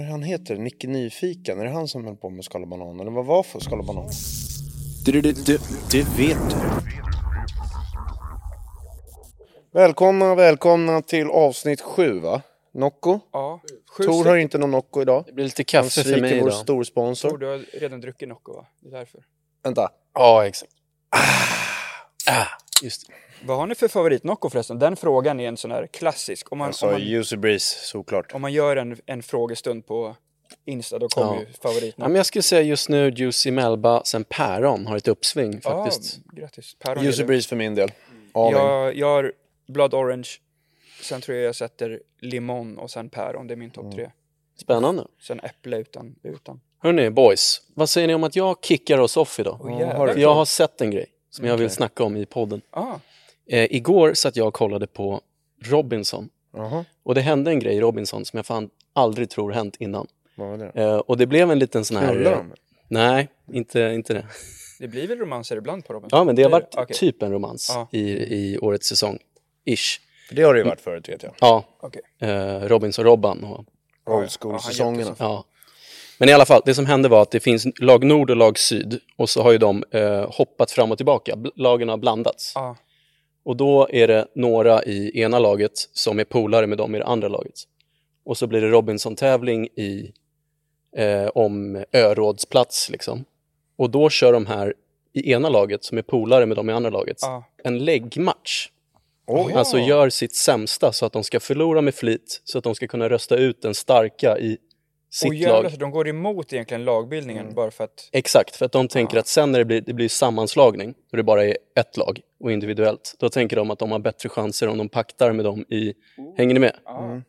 Vad han heter? Nicke Nyfiken? Är det han som höll på med Skala Banan? Eller vad var för Skala Banan? Du, du, du, du vet du. Välkomna, välkomna till avsnitt sju va? Nocco? Ja, sju Tor har stycken. inte någon Nocco idag. Det blir lite Han kaffe för sviker mig vår idag. storsponsor. Tor, du har redan druckit Nocco va? Det är därför. Vänta. Ja, exakt. Ah, just det. Vad har ni för favorit Nocco förresten? Den frågan är en sån här klassisk. Om man, Alltså om man, Juicy Breeze, såklart. om man gör en, en frågestund på Insta då kommer Ja. ju favorit Ja, men jag skulle säga just nu Juicy Melba, sen Päron har ett uppsving faktiskt. Ja, grattis. Päron det. Breeze för min del. In. jag, jag har Blood Orange. Sen tror jag jag sätter Limon och sen Päron. Det är min topp Mm. tre. Spännande. Sen Äpple utan. utan. Hörni boys, vad säger ni om att jag kickar oss off idag? För jag har sett en grej som jag vill snacka om i podden. Ah, Eh, igår satt jag och kollade på Robinson Jaha, och det hände en grej i Robinson som jag fan aldrig tror hänt innan. vad var det? Eh, och det blev en liten sån här... Knullar eh, de? Nej, inte, inte det. det blir väl romanser ibland på Robinson? Ja, men det har varit Okej. typ en romans Ja. i, i årets säsong. Ish. För det har det ju varit förut vet jag. Ja, Okej. eh, Robinson-Robban och Old school-säsongerna. Ja, Ja. Men i alla fall, det som hände var att det finns lag nord och lag syd och så har ju de eh, hoppat fram och tillbaka. Lagen har blandats. Ah, Och då är det några i ena laget som är polare med dem i det andra laget. Och så blir det Robinson-tävling i, eh, om örådsplats liksom. Och då kör de här i ena laget som är polare med dem i andra laget ah. en läggmatch. Oj. Alltså gör sitt sämsta så att de ska förlora med flit så att de ska kunna rösta ut den starka i Och sitt jävlar, lag. så de går emot egentligen lagbildningen Mm. bara för att... Exakt, för att de tänker att sen när det blir, det blir sammanslagning, då det bara är ett lag och individuellt, då tänker de att de har bättre chanser om de paktar med dem i... Hänger ni med? Mm.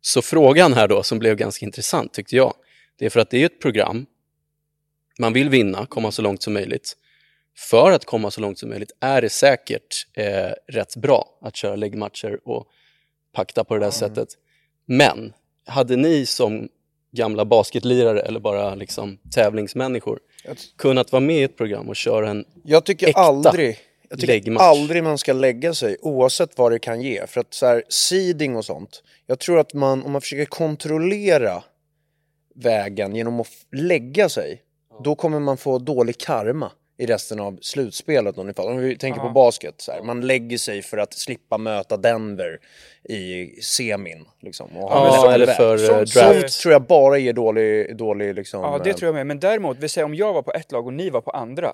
Så frågan här då, som blev ganska intressant tyckte jag, det är för att det är ett program, man vill vinna, komma så långt som möjligt. För att komma så långt som möjligt är det säkert eh, rätt bra att köra läggmatcher och pakta på det där sättet. Men hade ni som gamla basketlirare eller bara liksom tävlingsmänniskor kunnat vara med i ett program och köra en... Jag tycker Äkta aldrig jag tycker läggmatch. aldrig man ska lägga sig oavsett vad det kan ge. För att så här, seeding och sånt. Jag tror att man, om man försöker kontrollera vägen genom att lägga sig. Då kommer man få dålig karma i resten av slutspelet ungefär. Om vi tänker på Ja. basket. Så här, man lägger sig för att slippa möta Denver i semin. Liksom, men en så- eller för eh, sånt- draft. Sånt tror jag bara ger dålig, dålig liksom, Ja, det eh, tror jag med. Men däremot, vi säger om jag var på ett lag och ni var på andra.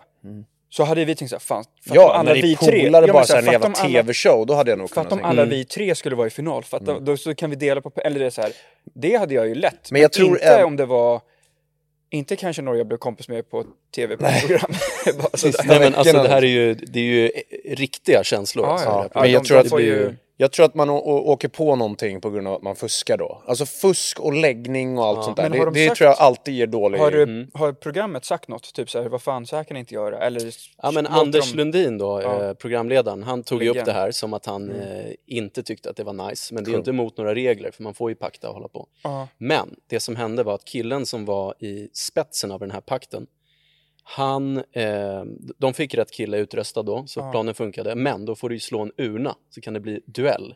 Så hade vi tänkt såhär, fan, fatta om Ja, alla vi tre... Ja, bara men såhär en jävla tv-show, då hade jag nog kunnat om alla Mm. vi tre skulle vara i final. Fatta, då, så kan vi dela på... Eller det är så här, det hade jag ju lätt. Men jag tror inte även- om det var... Inte kanske några jag blev kompis med på tv-program. Sådär. Nej men alltså det här är ju, det är ju riktiga känslor. Ja, alltså, ja. men jag de- tror de att det ju- blir- Jag tror att man åker på någonting på grund av att man fuskar då. Alltså fusk och läggning och allt Ja. sånt där. Men Det, de det sagt- tror jag alltid ger dålig... Har, du, Mm. har programmet sagt något? Typ såhär, vad fan, så här kan ni inte göra. Eller Ja men Anders de- Lundin då, Ja. eh, programledaren, han tog ju upp det här som att han eh, inte tyckte att det var nice. Men det är ju inte emot några regler för man får ju pakta och hålla på. Ja. Men det som hände var att killen som var i spetsen av den här pakten, han, eh, de fick rätt kille utröstad då, så Ja. planen funkade. Men då får du ju slå en urna, så kan det bli duell.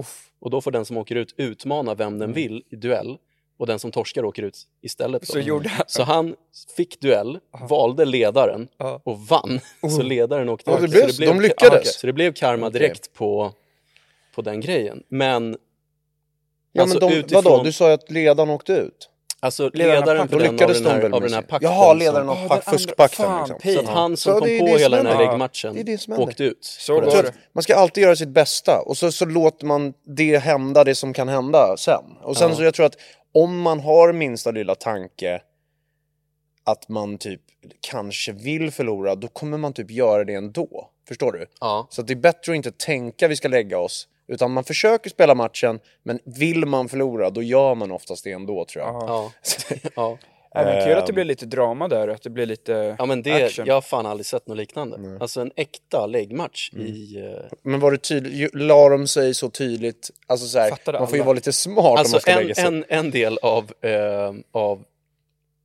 Uff. Och då får den som åker ut utmana vem den vill i duell. Och den som torskar åker ut istället. Så gjorde han... Så han fick duell, valde ledaren Ja. och vann. Så ledaren åkte Ja, ut. det blev- så de lyckades. Okej. Så det blev karma direkt på, på den grejen. Men, Ja alltså men de, utifrån, vadå, du sa ju att ledaren åkte ut? Alltså Ledaren för den, av den de här, av den här pakten. Jaha, ledaren av den pa- andra- fuskpakten liksom. Så att han som Ja, kom på hela den här läggmatchen Det är det som händer. åkte ut. Så det. Man ska alltid göra sitt bästa och så, så låter man det hända, det som kan hända sen. Och sen Ja. så jag tror att om man har minsta lilla tanke att man typ kanske vill förlora, då kommer man typ göra det ändå. Förstår du? Ja. Så det är bättre att inte tänka vi ska lägga oss. Utan man försöker spela matchen, men vill man förlora, då gör man oftast det ändå tror jag. Ja. Ja. Även kul att det Ehm. blir lite drama där, att det blir lite ja men det, action. jag har fan aldrig sett något liknande. Alltså en äkta läggmatch i... eh, Men var det tydligt, la de sig så tydligt, alltså så här, man får ju vara lite smart om man Alltså ska en, lägga sig. en, en del av, eh, av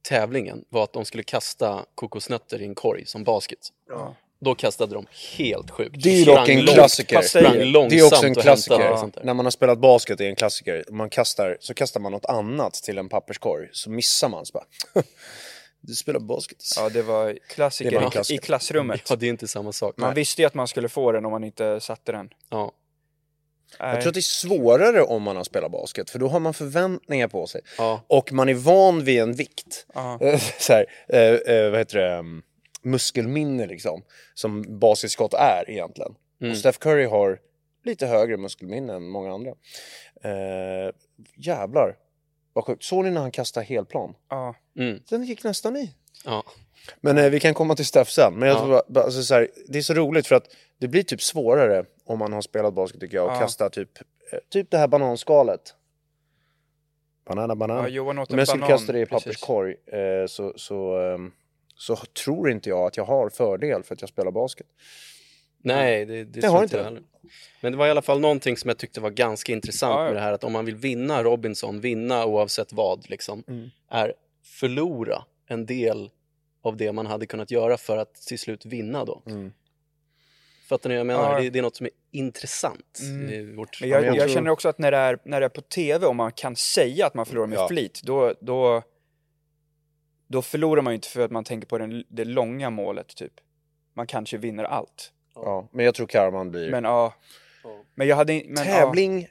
tävlingen var att de skulle kasta kokosnötter i en korg som basket. Ja. Då kastade de helt sjukt. Det är dock en långt- klassiker. Sprang Det är också en klassiker. När man har spelat basket är en klassiker. Man kastar, så kastar man något annat till en papperskorg, så missar man. Så bara, du spelar basket. Ja, det var Det var klassiker i- klassiker. klassrummet. Ja, det är inte samma sak. Man visste ju att man skulle få den om man inte satte den. Ja. Jag tror att det är svårare om man har spelat basket, för då har man förväntningar på sig. Ja. Och man är van vid en vikt. Ja. Så här, eh, eh, vad heter det? Muskelminne liksom. Som basketskott är egentligen. Och Steph Curry har lite högre muskelminne än många andra. Eh, jävlar. Vad sjukt. Såg ni när han kastade helplan? Ja. Mm. Den gick nästan i. Ja. Men eh, vi kan komma till Steph sen. Men jag Ja. tror alltså, så här, det är så roligt för att det blir typ svårare om man har spelat basket tycker jag. Och Ja. kasta typ, eh, typ det här bananskalet. Banana, banan. Ja, Johan åt en Om jag skulle banan, kasta det i papperskorg eh, så, så, ehm, så tror inte jag att jag har fördel för att jag spelar basket. Nej, det, det, Det har inte jag heller. Men det var i alla fall någonting som jag tyckte var ganska intressant Ja, ja. med det här att om man vill vinna Robinson, vinna oavsett vad, liksom, Mm. är förlora en del av det man hade kunnat göra för att till slut vinna då. Mm. Fattar ni vad jag menar? Ja. Det, det är något som är intressant. Mm. i vårt... Jag, jag jag känner också att när det, är, när det är på tv och man kan säga att man förlorar med Ja. flit, då, då, då förlorar man ju inte för att man tänker på den, det långa målet typ. Man kanske vinner allt. Ja, men jag tror Karaman blir... Men ja. Ja. Men jag hade men, tävling,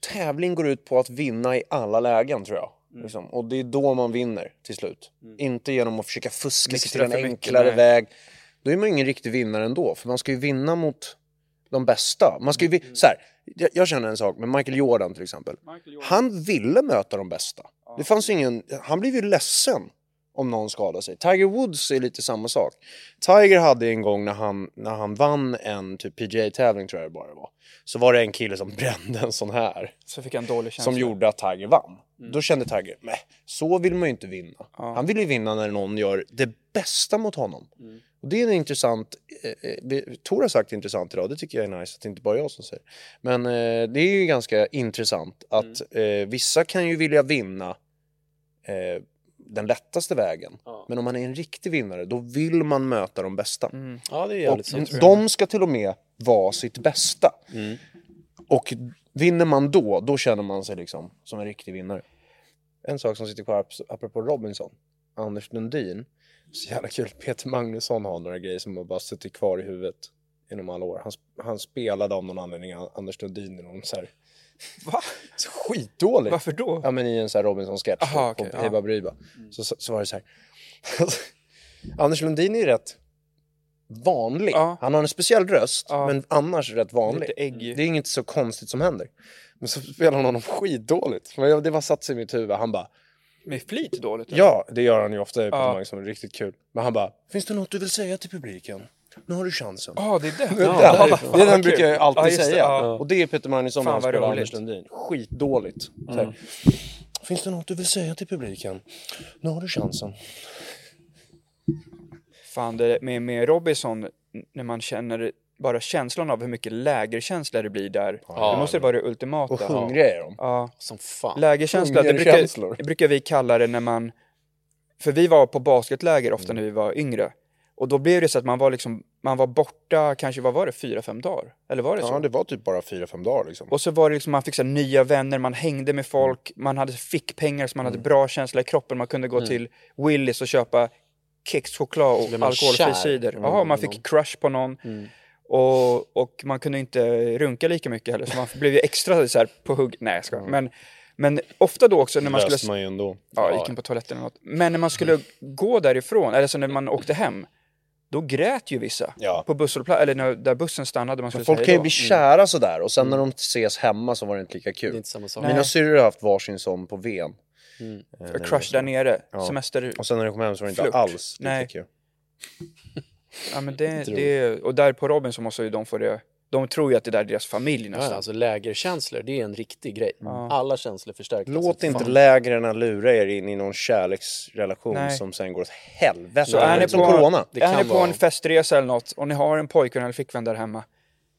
tävling går ut på att vinna i alla lägen tror jag. Mm. Liksom. Och det är då man vinner till slut. Inte genom att försöka fuska sig till en mycket, enklare nej. väg. Då är man ingen riktig vinnare ändå. För man ska ju vinna mot de bästa. Man ska ju vi- så här, jag, jag känner en sak med Michael Jordan till exempel. Han ville möta de bästa. Det fanns ju ingen, han blev ju ledsen om någon skadade sig. Tiger Woods är lite samma sak. Tiger hade en gång när han, när han vann en typ PGA-tävling tror jag det bara var. Så var det en kille som brände en sån här. så fick en dålig känsla. Som gjorde att Tiger vann. Då kände Tiger, nej, så vill man ju inte vinna. Han vill ju vinna när någon gör det bästa mot honom. Och det är en intressant, eh, eh, Tor har sagt intressant idag, det tycker jag är nice att det inte bara jag som säger. Men eh, det är ju ganska intressant att eh, vissa kan ju vilja vinna eh, den lättaste vägen. Ja. Men om man är en riktig vinnare, då vill man möta de bästa. Mm. ja, det är Och sant. de ska till och med vara sitt bästa. Mm. Och vinner man då, då känner man sig liksom som en riktig vinnare. En sak som sitter kvar, ap- apropå Robinson, Anders Lundin. Så jävla kul, Peter Magnusson har några grejer som har bara suttit kvar i huvudet genom alla år. Han, han spelade av någon anledning An- Anders Lundin i någon så här, Va? så skitdålig. Varför då? Ja men i en här Robinson-sketch Aha, på Hey ja. Baberiba. Så, så, så var det så här. Anders Lundin är ju rätt vanlig. Ja. Han har en speciell röst, Ja. men annars rätt vanlig. Det är inget så konstigt som händer. Men så spelar han honom skitdåligt. Det var satt sig i mitt huvud. Han bara, Med flit dåligt? eller? ja, det gör han ju ofta i Ja. som är riktigt kul. Men han bara, finns det något du vill säga till publiken? Nu har du chansen. Ja, det är det. Det, Ja, det, fan, den vad brukar jag alltid det, säga. ja. Och det är Peter Magnusson när han spelar. Anders Lundin. Skitdåligt. Här, Finns det något du vill säga till publiken? Nu har du chansen. Fan, det med, med Robinson, när man känner bara känslan av hur mycket lägerkänsla det blir där. Ja. det måste vara det ultimata. Och hungriga är de. Ja, Som fan. lägerkänsla, det brukar, det brukar vi kalla det när man... För vi var på basketläger ofta när vi var yngre. Och då blev det så att man var liksom, man var borta kanske, vad var det, fyra, fem dagar? Eller var det så? Ja, det var typ bara fyra, fem dagar liksom. Och så var det liksom, man fick så här, nya vänner, man hängde med folk, man hade fickpengar så man Mm. hade bra känsla i kroppen, man kunde gå till Willys och köpa Kexchoklad och alkoholfri cider. Mm, Ja, man fick crush på någon. Mm. Och, och man kunde inte runka lika mycket heller, så man blev ju extra så här på hugg. Nej, jag ska. Men, men ofta då också när man löste skulle... man ju ändå. Ja, gick in på toaletten eller något. Men när man skulle gå därifrån, eller så när man åkte hem, då grät ju vissa. Ja. På busshållplatsen, eller när, där bussen stannade. Man skulle Folk säga kan ju bli kära sådär och sen när de ses hemma så var det inte lika Det är kul. inte samma sak. Nej. Mina syrror har haft varsin sån på Ven. Mm. Det crush där nere, Ja. semester... Och sen när de kom hem så var det inte Flört. alls lika Nej. kul. Ja, men det, det, och där på Robin så måste ju de få det... De tror ju att det där är deras familj Ja, nästan. alltså lägerkänslor, det är en riktig grej. Alla känslor förstärks. Låt Alltså, inte fan. lägren lura er in i någon kärleksrelation Nej. som sen går åt helvete. Så är ni på, corona. Det är ni på vara- en festresa eller något och ni har en pojkvän eller flickvän där hemma,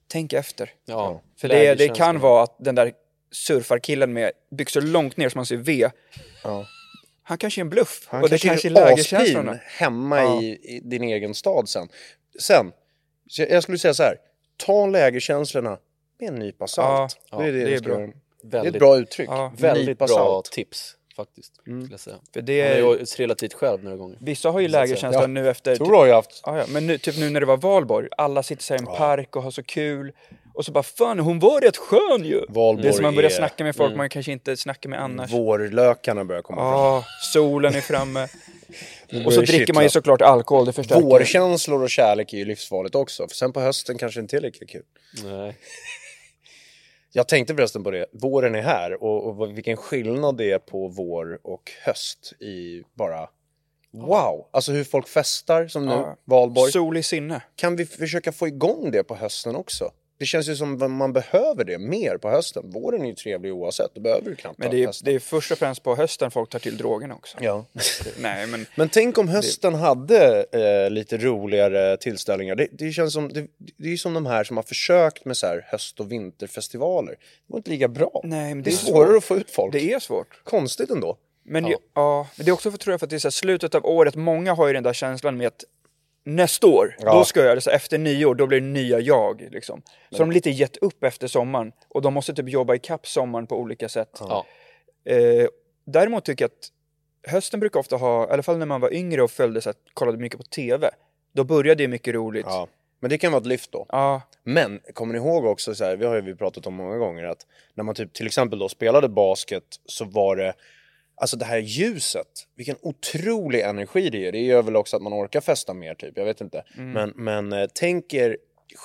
tänk efter. Ja, För det, det kan vara att den där surfarkillen med byxor långt ner som man ser V, Ja. han kanske är en bluff. Han och det kanske kanske är lägerkänslorna. hemma Ja. i, i din egen stad sen. Sen, jag skulle säga så här, ta lägerkänslorna med en nypa salt. Ja, det är det, det är bra. göra. Det är Väldigt, ett bra uttryck. Ja, väldigt nypa bra salt. tips faktiskt. Skulle jag säga. För Han det har är, ju trillat dit själv några gånger. vissa har ju lägerkänsla Ja. nu efter... Tror du har ju haft. Ja, ja, men nu, typ nu när det var valborg, alla sitter så i en park och har så kul. Och så bara fan, hon var rätt skön ju! Valborg det är som man börjar är- snacka med folk man kanske inte snackar med annars. Vårlökarna börjar komma fram. Ja, solen är framme. Och så dricker man ju såklart alkohol, det förstärker. Vårkänslor och kärlek är ju livsfarligt också. För sen på hösten kanske inte är lika kul. Nej. Jag tänkte förresten på det. Våren är här och, och vilken skillnad det är på vår och höst i bara Wow! Alltså hur folk festar som nu, Ja. valborg. Sol i sinne. Kan vi försöka få igång det på hösten också? Det känns ju som man behöver det mer på hösten. Våren är ju trevlig oavsett, då behöver du knappt Men det är, det är först och främst på hösten folk tar till drogerna också. Ja. Nej, men Men tänk om hösten hade eh, lite roligare tillställningar. Det, det känns som, det, det är ju som de här som har försökt med så här höst och vinterfestivaler. Det går inte lika bra. Nej, men det det är svårare svårt. att få ut folk. det är svårt. Konstigt ändå. Men Ja. ja. ja, men det är också för, tror jag för att det är så slutet av året, många har ju den där känslan med att nästa år, Ja. då ska jag göra det, så efter nyår, då blir det nya jag. Liksom. Så de har lite gett upp efter sommaren och de måste typ jobba ikapp sommaren på olika sätt. Ja. Eh, däremot tycker jag att hösten brukar ofta ha, i alla fall när man var yngre och följde så att kollade mycket på TV, då började det mycket roligt. Ja. Men det kan vara ett lyft då. Ja, Men kommer ni ihåg också, så här, vi har ju pratat om många gånger, att när man typ till exempel då spelade basket så var det Alltså det här ljuset, vilken otrolig energi det är. Det gör väl också att man orkar festa mer typ, jag vet inte. Men, men eh, tänk er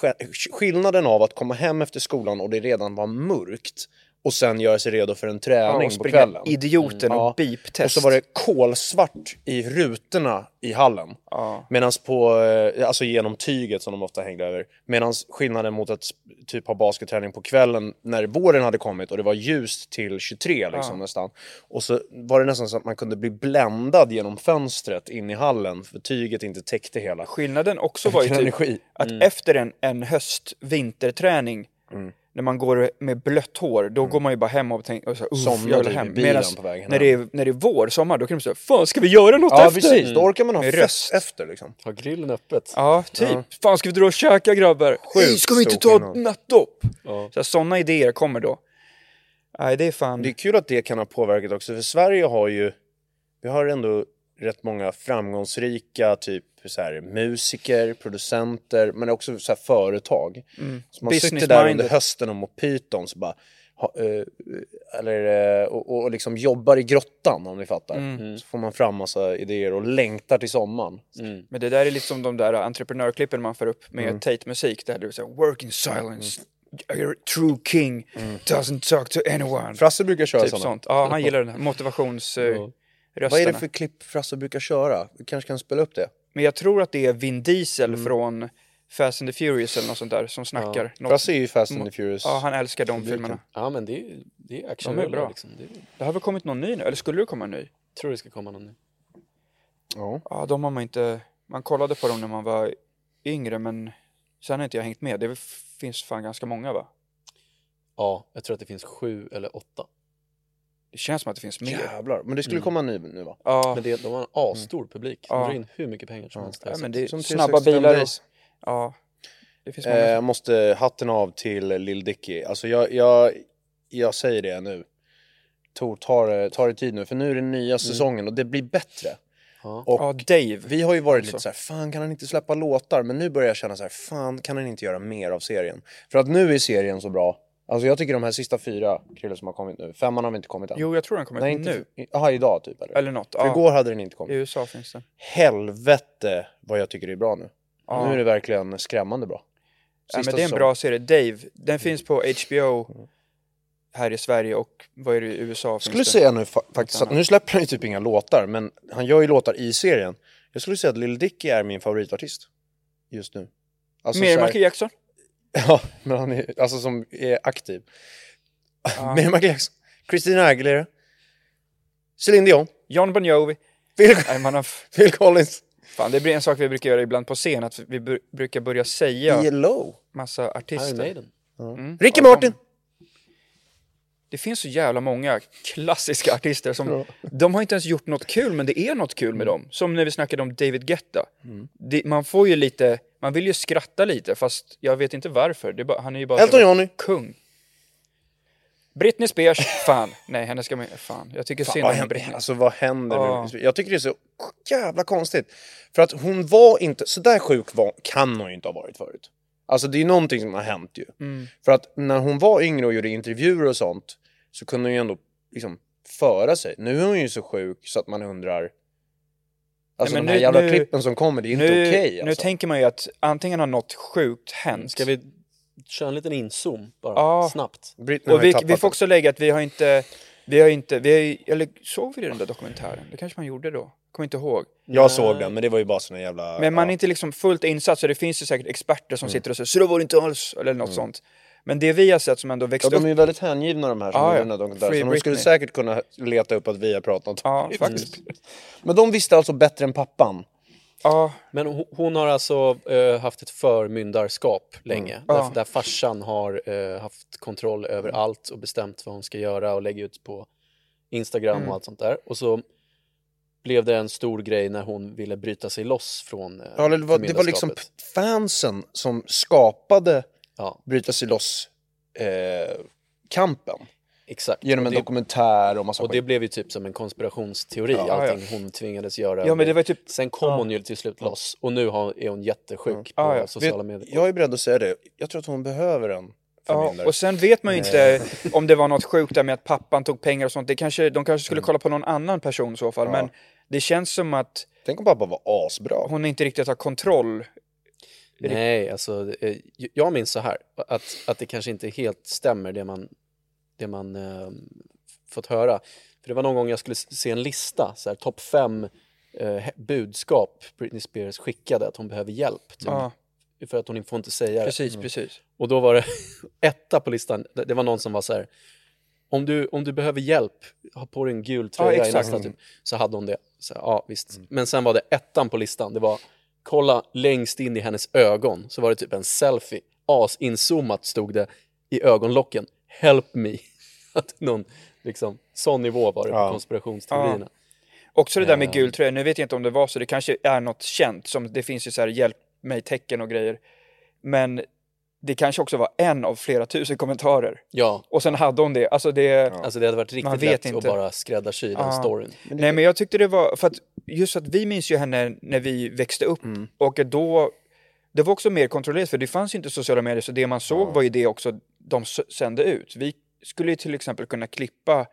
sk- skillnaden av att komma hem efter skolan och det redan var mörkt och sen göra sig redo för en ja träning och på kvällen. idioten Ja. och beep-test. Och så var det kolsvart i rutorna i hallen. Ja. Medan på, eh, alltså genom tyget som de ofta hängde över. Medan skillnaden mot att typ ha basketträning på kvällen när våren hade kommit och det var ljust till 23 liksom nästan. Och så var det nästan så att man kunde bli bländad genom fönstret in i hallen för tyget inte täckte hela. Skillnaden också var ju typ energi. att efter en, en höst vinterträning Mm. När man går med blött hår, då går man ju bara hem och tänker och så, "Uff, Somnar jag vill hem. bilen Medans på vägen när det, är, när det är vår, sommar, då kan de säga Fan ska vi göra något Ja efter? precis, då orkar man ha Med fest röst. efter liksom. Har grillen öppet? Ja, typ. Ja. Fan ska vi dra och käka grabbar? Sjukt ska vi inte ta ett nattdopp? Ja. Så sådana idéer kommer då. Nej, det är fan... Det är kul att det kan ha påverkat också, för Sverige har ju, vi har ändå rätt många framgångsrika typ så här, musiker, producenter, men också så här, företag. Så man sitter där under Business-minded. hösten och mot pyton så bara, ha, eller, eh, och, och liksom jobbar i grottan om ni fattar. Så får man fram massa idéer och längtar till sommaren. Mm. Men det där är lite som de där entreprenörklippen man får upp med Mm. Tate-musik. Där du säger work in silence, a true king doesn't talk to anyone. Frasse brukar köra typ sådana. sånt. Ja, han gillar den här motivations... eh, Ja. Vad är rösterna. det för klipp Frasse brukar köra? Vi kanske kan spela upp det. Men jag tror att det är Vin Diesel Mm. från Fast and the Furious eller något sånt där som snackar. Något. Frasse är ju Fast and the Furious. Ja, han älskar de filmerna. Ja, men det är, det är action. De är bra. Liksom. Det är, Det har väl kommit någon ny nu? Eller skulle det komma en ny? jag tror det ska komma någon ny. Ja. Ja, de har man inte... Man kollade på dem när man var yngre, men sen har inte jag hängt med. Det finns fan ganska många, va? Ja, jag tror att det finns sju eller åtta. Det känns som att det finns mer. Jävlar, men det skulle Mm. komma en ny nu va? Ja, Men det, de har en asstor publik. De drar in hur mycket pengar som helst. ja men sett. det är Som snabba 365 bilar och... Ja, det finns många. Eh, måste hatten av till Lil Dicky. Alltså jag, jag, jag säger det nu. Tor, ta det, ta det tid nu, för nu är det nya säsongen och det blir bättre. Ja. Och Ja, Dave. vi har ju varit Alltså. lite så här, fan kan han inte släppa låtar? Men nu börjar jag känna så här, fan kan han inte göra mer av serien? För att nu är serien så bra. Alltså jag tycker de här sista fyra Krille som har kommit nu, femman har inte kommit än. Jo, jag tror den kommer Nej, inte nu. Jaha, idag typ eller? Eller något. För Ja, igår hade den inte I kommit. USA finns den. Helvete vad jag tycker det är bra nu. Ja. Nu är det verkligen skrämmande bra. Ja, Sista men det är en bra serie. Dave, den finns på HBO här i Sverige och vad är det i USA? Finns skulle det? säga nu fa- faktiskt att nu släpper han ju typ inga låtar, men han gör ju låtar i serien. Jag skulle säga att Lil Dicky är min favoritartist just nu. Alltså Mer här- Michael Jackson? Ja, men han är, alltså som är aktiv. Ja. Michael Jackson, Christina Aguilera, Celine Dion, John Bon Jovi? Phil, Nej, man har... Phil Collins, Fan, det blir en sak vi brukar göra ibland på scen, att vi br- brukar börja säga ELO, massa artister. Mm. Ricky Martin. Det finns så jävla många klassiska artister som, de har inte ens gjort något kul, men det är något kul med dem. Som när vi snackade om David Guetta. Det, man får ju lite man vill ju skratta lite fast jag vet inte varför. Det är bara, han är ju bara Elton Johnny. kung. Britney Spears, fan. Nej, henne ska man fan. Jag tycker synd vad, om Britney. alltså, vad händer med Jag tycker det är så jävla konstigt. För att hon var inte, så där sjuk var, kan hon ju inte ha varit förut. Alltså det är ju någonting som har hänt ju. Mm. För att när hon var yngre och gjorde intervjuer och sånt så kunde hon ju ändå liksom föra sig. Nu är hon ju så sjuk så att man undrar Alltså Nej, men de här nu- jävla nu- klippen som kommer, det är inte nu, okej nu alltså. tänker man ju att antingen har något sjukt hänt. Ska vi köra en liten inzoom bara, Ja. snabbt? Britney Och ju vi, vi får också lägga att vi har inte, vi har inte, vi har, ju- eller såg vi den där dokumentären? Det kanske man gjorde då? Kommer inte ihåg. Jag såg den men det var ju bara såna jävla... Men man är ja. inte liksom fullt insatt så det finns ju säkert experter som sitter och säger så det var det inte alls, eller något sånt. Men det vi har sett som ändå Ja, växte de är upp, ju väldigt hängivna de här som gjorde ja. dokumentären. Free Så de skulle säkert kunna leta upp att vi har pratat om faktiskt. Men de visste alltså bättre än pappan. Ja, Men hon, har alltså eh, haft ett förmyndarskap länge. Där, Ja. där farsan har eh, haft kontroll över allt och bestämt vad hon ska göra och lägga ut på Instagram Mm. och allt sånt där. Och så blev det en stor grej när hon ville bryta sig loss från eh, Ja, det, var, det var liksom fansen som skapade Ja, bryta sig loss eh, kampen. exakt. Genom en det, dokumentär och massa och det skit. blev ju typ som en konspirationsteori, Ja, allting hon tvingades göra. ja men det var typ, Sen kom Ja. hon ju till slut loss och nu har, är hon jättesjuk Ja, på ja. sociala medier. jag är beredd att säga det. Jag tror att hon behöver en ja, och sen vet man ju inte om det var något sjukt där med att pappan tog pengar och sånt. Det kanske, de kanske skulle kolla på någon annan person i så fall, Ja. men det känns som att Tänk om pappa var asbra. hon inte riktigt har kontroll. Nej, alltså eh, jag minns så här att, att det kanske inte helt stämmer det man, det man eh, fått höra. För det var någon gång jag skulle se en lista, så här topp fem eh, budskap Britney Spears skickade att hon behöver hjälp. Typ, Ja, För att hon får inte säga det. precis, precis. Och då var det etta på listan, det var någon som var så här om du, om du behöver hjälp, ha på dig en gul tröja i exakt. nästa typ. Så hade hon det. Så, ja, visst. Men sen var det ettan på listan, det var kolla längst in i hennes ögon. Så var det typ en selfie, as-inzoomat stod det i ögonlocken. Help me. Att någon, liksom, sån nivå var det på Ja. konspirationsteorierna. Också det där med Eh. gul tröja, nu vet jag inte om det var så, det kanske är något känt, som det finns ju så här hjälp mig-tecken och grejer. Men det kanske också var en av flera tusen kommentarer. Ja, Och sen hade hon det, alltså det... alltså det hade varit riktigt vet lätt att inte. bara skräddarsy den Ja. storyn. Nej men jag tyckte det var, för att just att vi minns ju henne när vi växte upp och då, det var också mer kontrollerat för det fanns ju inte sociala medier så det man såg var ju det också de sände ut. Vi skulle ju till exempel kunna klippa,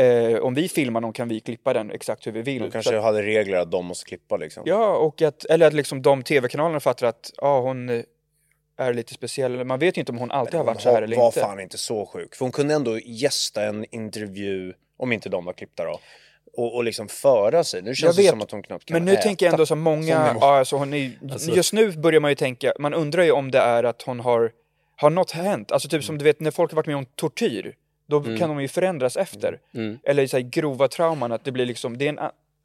eh, om vi filmar någon kan vi klippa den exakt hur vi vill. De Så kanske att, hade regler att de måste klippa liksom. ja, och att, eller att liksom de tv-kanalerna fattar att ja, hon är lite speciell. Man vet ju inte om hon alltid har Hon varit så här var- eller var inte. fan inte så sjuk. För hon kunde ändå gästa en intervju, om inte de var klippta då. Och, och liksom föra sig. Nu känns det vet, som att hon knappt kan Men nu äta. tänker jag ändå så många, ja, alltså hon är, Alltså- just nu börjar man ju tänka, man undrar ju om det är att hon har, har något hänt? Alltså typ som du vet när folk har varit med om tortyr, då kan de ju förändras efter. Mm. Eller så här grova trauman, att det blir liksom, det är en,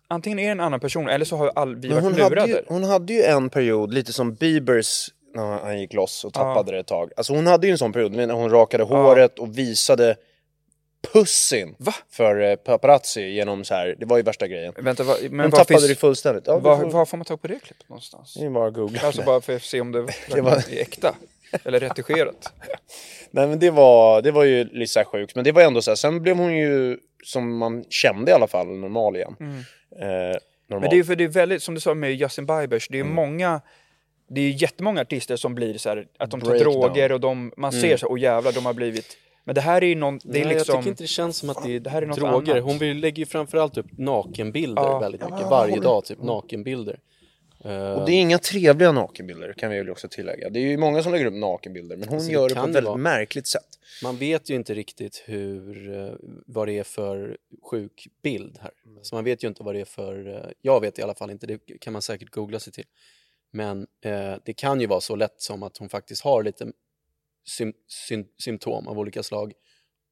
antingen är det en annan person eller så har all, vi Men varit hon lurade. hade, ju, hon hade ju en period, lite som Biebers när han gick loss och tappade det ett tag. Alltså hon hade ju en sån period när hon rakade håret och visade pussin Va? för eh, paparazzi genom så här. det var ju värsta grejen. Vänta, vad, men hon tappade finns, det fullständigt. Ja, var, var, var, får man tag på det klippet någonstans? det är bara att googla. Alltså bara för att se om det, Det var- är äkta. Eller retuscherat. Nej men det var, det var ju lite så sjukt, men det var ändå så här. sen blev hon ju, som man kände i alla fall, normal igen. Eh, normal. Men det är ju för det är väldigt, som du sa med Justin Biebers, Mm. det är många det är ju jättemånga artister som blir så här, att de tar Breakdown. droger och de, man ser så, åh jävlar, de har blivit Men det här är ju någon, det är Nej, liksom Jag tycker inte det känns som att det är, det här är något droger. annat. Hon vill, lägger ju framförallt upp nakenbilder Ja. väldigt mycket. Ja, Varje dag, typ nakenbilder. Och det är inga trevliga nakenbilder kan vi väl också tillägga. Det är ju många som lägger upp nakenbilder, men hon Alltså, det gör det kan på ett väldigt vara- märkligt sätt. Man vet ju inte riktigt hur, eh, vad det är för sjuk bild här. Mm. Så man vet ju inte vad det är för, eh, jag vet i alla fall inte, det kan man säkert googla sig till. Men eh, det kan ju vara så lätt som att hon faktiskt har lite sym, sym, symptom av olika slag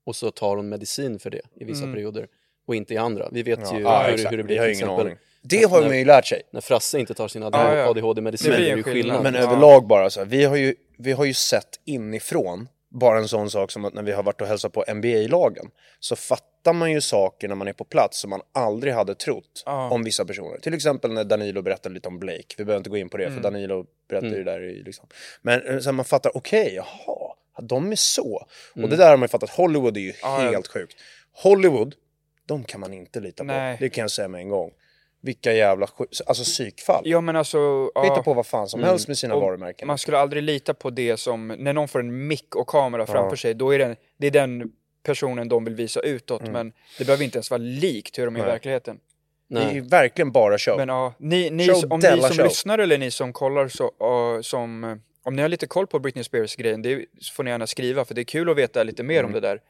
och så tar hon medicin för det i vissa Mm. perioder och inte i andra. Vi vet ju ja, hur, hur det blir har till ingen exempel aning. Det har när- man ju lärt sig. när Frasse inte tar sina Ja, ja. ADHD-mediciner. Det är ju skillnad. skillnad. Men Ja. överlag bara så här, vi har, ju, vi har ju sett inifrån bara en sån sak som att när vi har varit och hälsat på NBA-lagen så fattar fattar man ju saker när man är på plats som man aldrig hade trott Ja. om vissa personer. Till exempel när Danilo berättade lite om Blake. Vi behöver inte gå in på det Mm. för Danilo berättade ju det där i liksom. Men eh, så här, man fattar, okej, jaha, de är så. Och det där har man ju fattat, Hollywood är ju Ja, ja. helt sjukt. Hollywood, de kan man inte lita på. Nej. Det kan jag säga med en gång. Vilka jävla alltså psykfall. Ja men alltså... Hitta Ja. på vad fan som helst med sina Och varumärken. Man skulle aldrig lita på det som, när någon får en mick och kamera framför sig, då är det, det är den personen de vill visa utåt, men det behöver inte ens vara likt hur de är i Mm. Nej. verkligheten. Det är Nej. ju verkligen bara show. Men ja, ni, ni, Show om ni som show. lyssnar eller ni som kollar så, ja, som, om ni har lite koll på Britney Spears-grejen, det så får ni gärna skriva, för det är kul att veta lite mer om Mm. det där.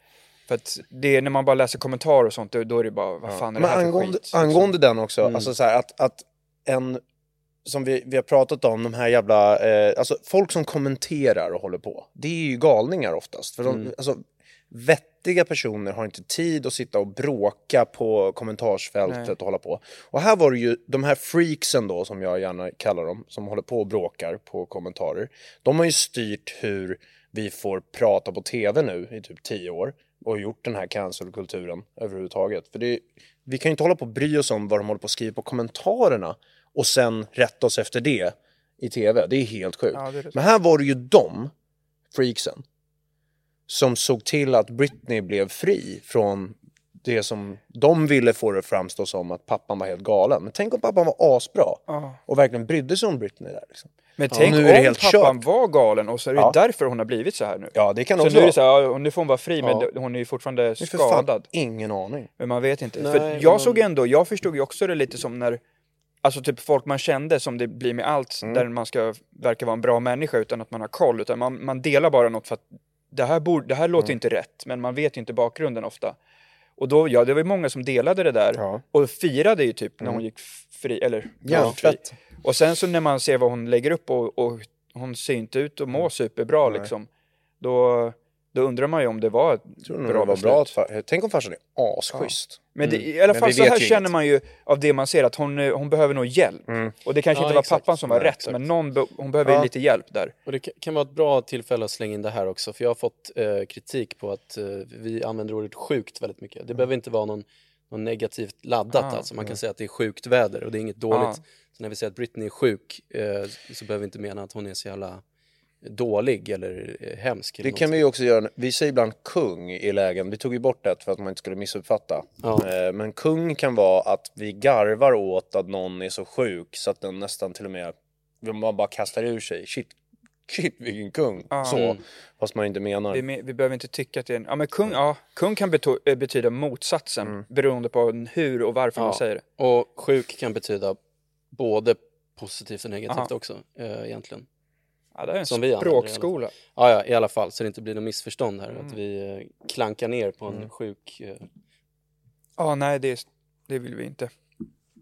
För att det är, när man bara läser kommentarer och sånt, då, då är det bara, vad fan är det Men här för angående, skit? liksom? angående den också, Mm. alltså så här, att, att en, som vi, vi har pratat om, de här jävla, eh, alltså folk som kommenterar och håller på, det är ju galningar oftast. För de, Mm. alltså, vettiga personer har inte tid att sitta och bråka på kommentarsfältet Nej. och hålla på. Och här var det ju de här freaksen då, som jag gärna kallar dem, som håller på och bråkar på kommentarer. De har ju styrt hur vi får prata på tv nu i typ tio år och gjort den här cancelkulturen överhuvudtaget. För det, vi kan ju inte hålla på och bry oss om vad de håller på att skriva på kommentarerna och sen rätta oss efter det i tv. Det är helt sjukt. Ja. Men här var det ju de, freaksen, som såg till att Britney blev fri från det som de ville få det framstå som att pappan var helt galen. Men tänk om pappan var asbra Ja. och verkligen brydde sig om Britney där. Liksom. Men Ja, tänk nu är det om helt pappan kört. var galen och så är det Ja. därför hon har blivit så här nu. Ja, det kan Så också nu är det vara. så här, nu får hon vara fri, men hon är ju fortfarande för fan skadad. ingen aning. Men man vet inte. Nej, för men jag man- såg ändå, jag förstod ju också det lite som när, alltså typ folk man kände som det blir med allt, Mm. där man ska verka vara en bra människa utan att man har koll, utan man, man delar bara något för att det här, borde, det här låter Mm. inte rätt, men man vet ju inte bakgrunden ofta. Och då, ja, det var ju många som delade det där Ja. och firade ju typ när hon gick fri, eller ja, fri. Och sen så när man ser vad hon lägger upp och, och hon ser inte ut att må superbra Mm. Nej. liksom, då, då undrar man ju om det var ett tror bra det var beslut. bra att far- Tänk om farsan är asschysst. Men det, Mm. i alla Men fall så här känner inget. man ju av det man ser att hon, eh, hon behöver nog hjälp. Mm. Och det kanske Ja, inte var exakt. pappan som var Nej, rätt, exakt. men någon be, hon behöver ju Ja. lite hjälp där. Och det ka- kan vara ett bra tillfälle att slänga in det här också, för jag har fått eh, kritik på att eh, vi använder ordet sjukt väldigt mycket. Det behöver inte vara någon, någon negativt laddat Ah, alltså. Man kan säga att det är sjukt väder och det är inget dåligt. Ah. Så när vi säger att Britney är sjuk eh, så behöver vi inte mena att hon är så jävla dålig eller eh, hemsk. Eller Det kan vi ju också göra. Vi säger ibland kung i lägen. Vi tog ju bort det för att man inte skulle missuppfatta. Ja. Eh, Men kung kan vara att vi garvar åt att någon är så sjuk så att den nästan till och med, man bara kastar ur sig. Shit, shit vilken kung. Ja. Så, Mm. fast man inte menar. Vi, vi behöver inte tycka att det är en... Ja, men kung, ja, kung kan beto- eh, betyda motsatsen Mm. beroende på hur och varför man Ja. säger det. Och sjuk kan betyda både positivt och negativt Aha. också eh, egentligen. Ja, det är en Som vi språkskola. Ja, ja, i alla fall så det inte blir något missförstånd här. Mm. Att vi eh, klankar ner på en Mm. sjuk... Eh, Ja, nej, det, det vill vi inte.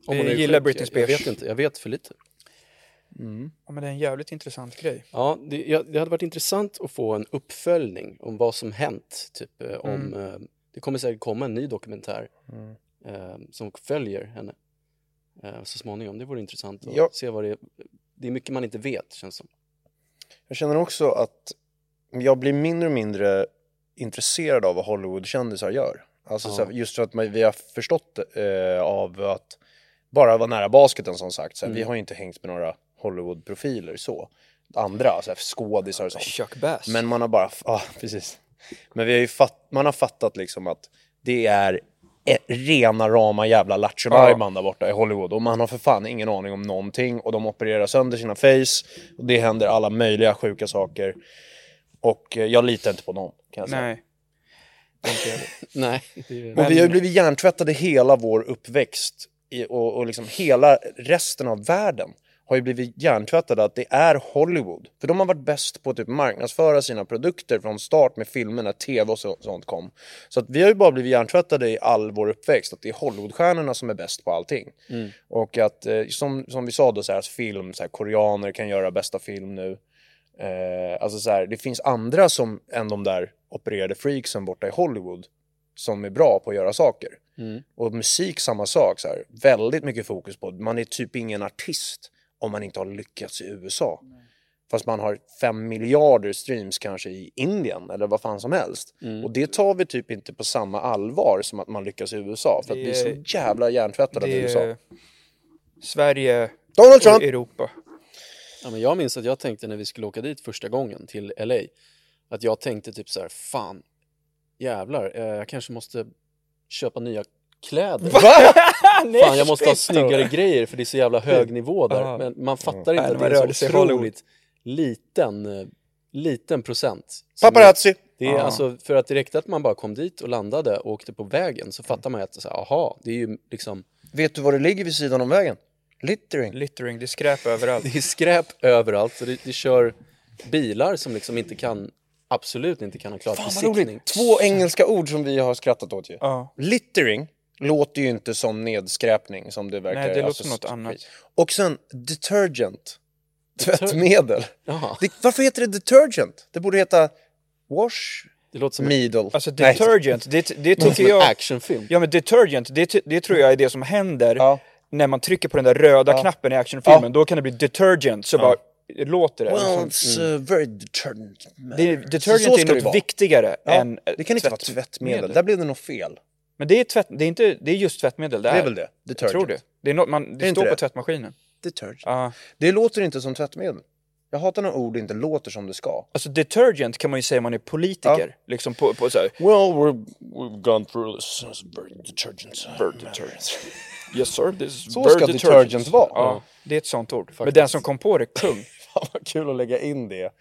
om Vi gillar sjuk. Britney Jag, Spears. jag vet inte, jag vet för lite. Mm. Ja, men det är en jävligt intressant grej. Ja, det, ja, det hade varit intressant att få en uppföljning om vad som hänt. Typ eh, om, eh, det kommer säkert komma en ny dokumentär Mm. eh, som följer henne eh, så småningom. Det vore intressant att Ja. se vad det är. Det är mycket man inte vet känns som. Jag känner också att jag blir mindre och mindre intresserad av vad Hollywoodkändisar gör. Alltså Ja. så här, just för att man, vi har förstått eh, av att bara vara nära basketen som sagt. Så här, Mm. Vi har ju inte hängt med några Hollywood-profiler så. Andra, så här, skådisar och sånt. Chuck Bass. Men man har bara, ja precis. Men vi har ju fatt, man har fattat liksom att det är rena rama jävla lattjo Ja. där borta i Hollywood och man har för fan ingen aning om någonting och de opererar sönder sina face och det händer alla möjliga sjuka saker och eh, jag litar inte på dem kan jag säga. Nej. Nej. Och vi har ju blivit hjärntvättade hela vår uppväxt i, och, och liksom hela resten av världen har ju blivit hjärntvättade att det är Hollywood. För de har varit bäst på att typ marknadsföra sina produkter från start med filmer när tv och så, sånt kom. Så att vi har ju bara blivit hjärntvättade i all vår uppväxt att det är Hollywoodstjärnorna som är bäst på allting. Mm. Och att eh, som, som vi sa då så här, att film, så här, koreaner kan göra bästa film nu. Eh, alltså så här, det finns andra som än de där opererade freaksen borta i Hollywood som är bra på att göra saker. Mm. Och musik samma sak, så här, väldigt mycket fokus på. Man är typ ingen artist om man inte har lyckats i USA. Fast man har fem miljarder streams kanske i Indien eller vad fan som helst. Mm. Och det tar vi typ inte på samma allvar som att man lyckas i USA. För att vi är så Det- jävla hjärntvättade Det USA. Sverige Donald och Trump! Europa. Ja, men jag minns att jag tänkte när vi skulle åka dit första gången till LA att jag tänkte typ så här, fan, jävlar, eh, jag kanske måste köpa nya kläder. Fan, jag måste ha snyggare grejer för det är så jävla hög nivå där. Men man fattar inte att det är så otroligt liten, eh, liten procent. Paparazzi! Det är alltså för att räckte att man bara kom dit och landade och åkte på vägen så fattar man ju att så här, aha, det är ju liksom, Vet du vad det ligger vid sidan om vägen? Littering. Littering, det är skräp överallt. det är skräp överallt och det, det kör bilar som liksom inte kan, absolut inte kan ha klarat Fan besiktning. roligt! Två engelska ord som vi har skrattat åt ju. Ja. Littering låter ju inte som nedskräpning som det verkar. Nej, det låter alltså, som något annat. Och sen detergent. Tvättmedel. Det, varför heter det detergent? Det borde heta wash det låter som, needle. Alltså detergent, det, det tycker jag... actionfilm. Ja men detergent, det, det tror jag är det som händer Ja. när man trycker på den där röda Ja. knappen i actionfilmen. Ja. Då kan det bli detergent, så bara låter det. Well, liksom. it's uh, very detergent. det är, Så detergent ska är vara. viktigare än eh, det kan inte vara tvättmedel. Där blev det nog fel. Men det är, tvätt, det är, inte, det är just tvättmedel det Det är. är väl det? Jag Detergent. tror det. Det, är något man, det är inte står på det? tvättmaskinen. Detergent. Ja. Det låter inte som tvättmedel. Jag hatar när ord inte låter som det ska. Alltså detergent kan man ju säga om man är politiker. Liksom på, på så här, Well, we're, we've gone through this. It's very detergent. Bird detergent. Yes sir, this is Så bird ska detergent vara. Ja, det är ett sånt ord. Men den som kom på det, kung. Fan vad kul att lägga in det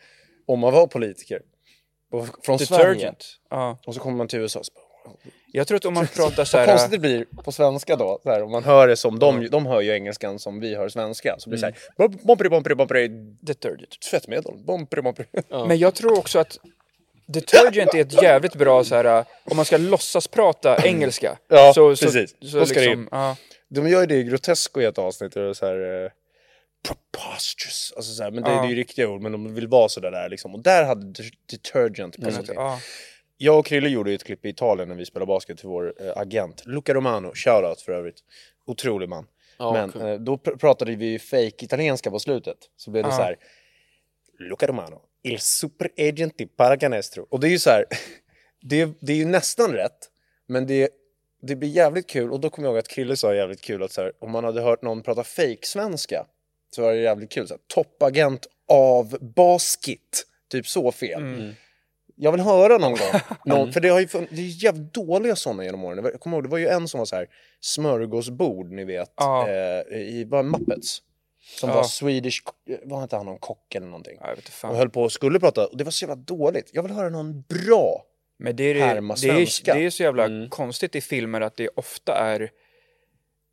om man var politiker. Från Sverige. Detergent. Ja. Och så kommer man till USA och så bara, Jag tror att om man pratar så Vad här... konstigt det blir på svenska då, så här, om man hör det som, de, de hör ju engelskan som vi hör svenska. Så blir det Mm. så här, bompri, bompri, bompri, Detergent. tvättmedel, bompri, bompri. Men jag tror också att detergent är ett jävligt bra så här, om man ska låtsas prata engelska. Ja, så, så, precis. Så, ska det liksom, ja. De gör ju det i Grotesco i ett avsnitt, och så här, eh, preposterous, alltså så här, men det, Ja. det är ju riktiga ord, men de vill vara så där liksom. Och där hade de- detergent passat in. Ja. Jag och Krille gjorde ett klipp i Italien när vi spelade basket till vår eh, agent, Luca Romano, shoutout för övrigt. Otrolig man. Ja, Men kul. eh, då pr- pratade vi fake italienska på slutet. Så blev det Ja. så här. Luca Romano, il super agent di Paracanestro. Och det är ju så här, det, det är ju nästan rätt, men det, det blir jävligt kul. Och då kommer jag ihåg att Krille sa jävligt kul att så här, om man hade hört någon prata fake-svenska så var det jävligt kul. Så här, Toppagent av basket, typ så fel. Mm. Jag vill höra någon gång. Någon, för det, har ju, fun- det är ju jävligt dåliga sådana genom åren. Jag kommer ihåg, det var ju en som var så här smörgåsbord, ni vet, Ja. eh, i var Muppets. Som Ja. var Swedish, var inte han någon kock eller någonting? Ja, jag vet inte Och fan. höll på och skulle prata, och det var så jävla dåligt. Jag vill höra någon bra. Men det är, härma det, är, det är så jävla Mm. konstigt i filmer att det ofta är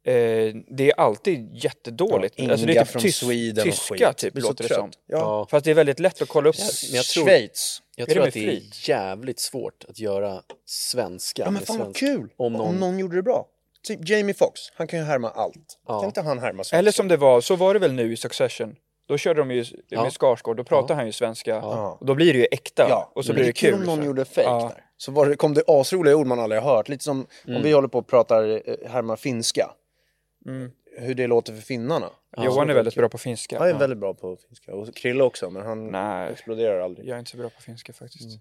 eh, det är alltid jättedåligt. Inga alltså det är typ från tys, Sweden och tyska typ låter det som. Ja. Ja. Fast det är väldigt lätt att kolla upp. Men jag tror- Schweiz. Jag Är det tror med att det flit? är jävligt svårt att göra svenska. Ja men fan vad svensk- kul! Om någon... gjorde det bra. Typ Jamie Foxx, han kan ju härma allt. Ja. Kan inte han härma svenska? Eller som det var, så var det väl nu i Succession. Då körde de ju Ja. med Skarsgård, då pratar Ja. han ju svenska. Ja. Och då blir det ju äkta. Ja, och så men blir det kul om någon så. gjorde fake Ja. där. Så var det, kom det asroliga ord man aldrig har hört. Lite som om vi håller på och pratar eh, härmar finska. Mm. Hur det låter för finnarna. Johan är väldigt bra på finska. Han är väldigt bra på finska. Och Krille också, men han Nej, exploderar aldrig. jag är inte så bra på finska faktiskt.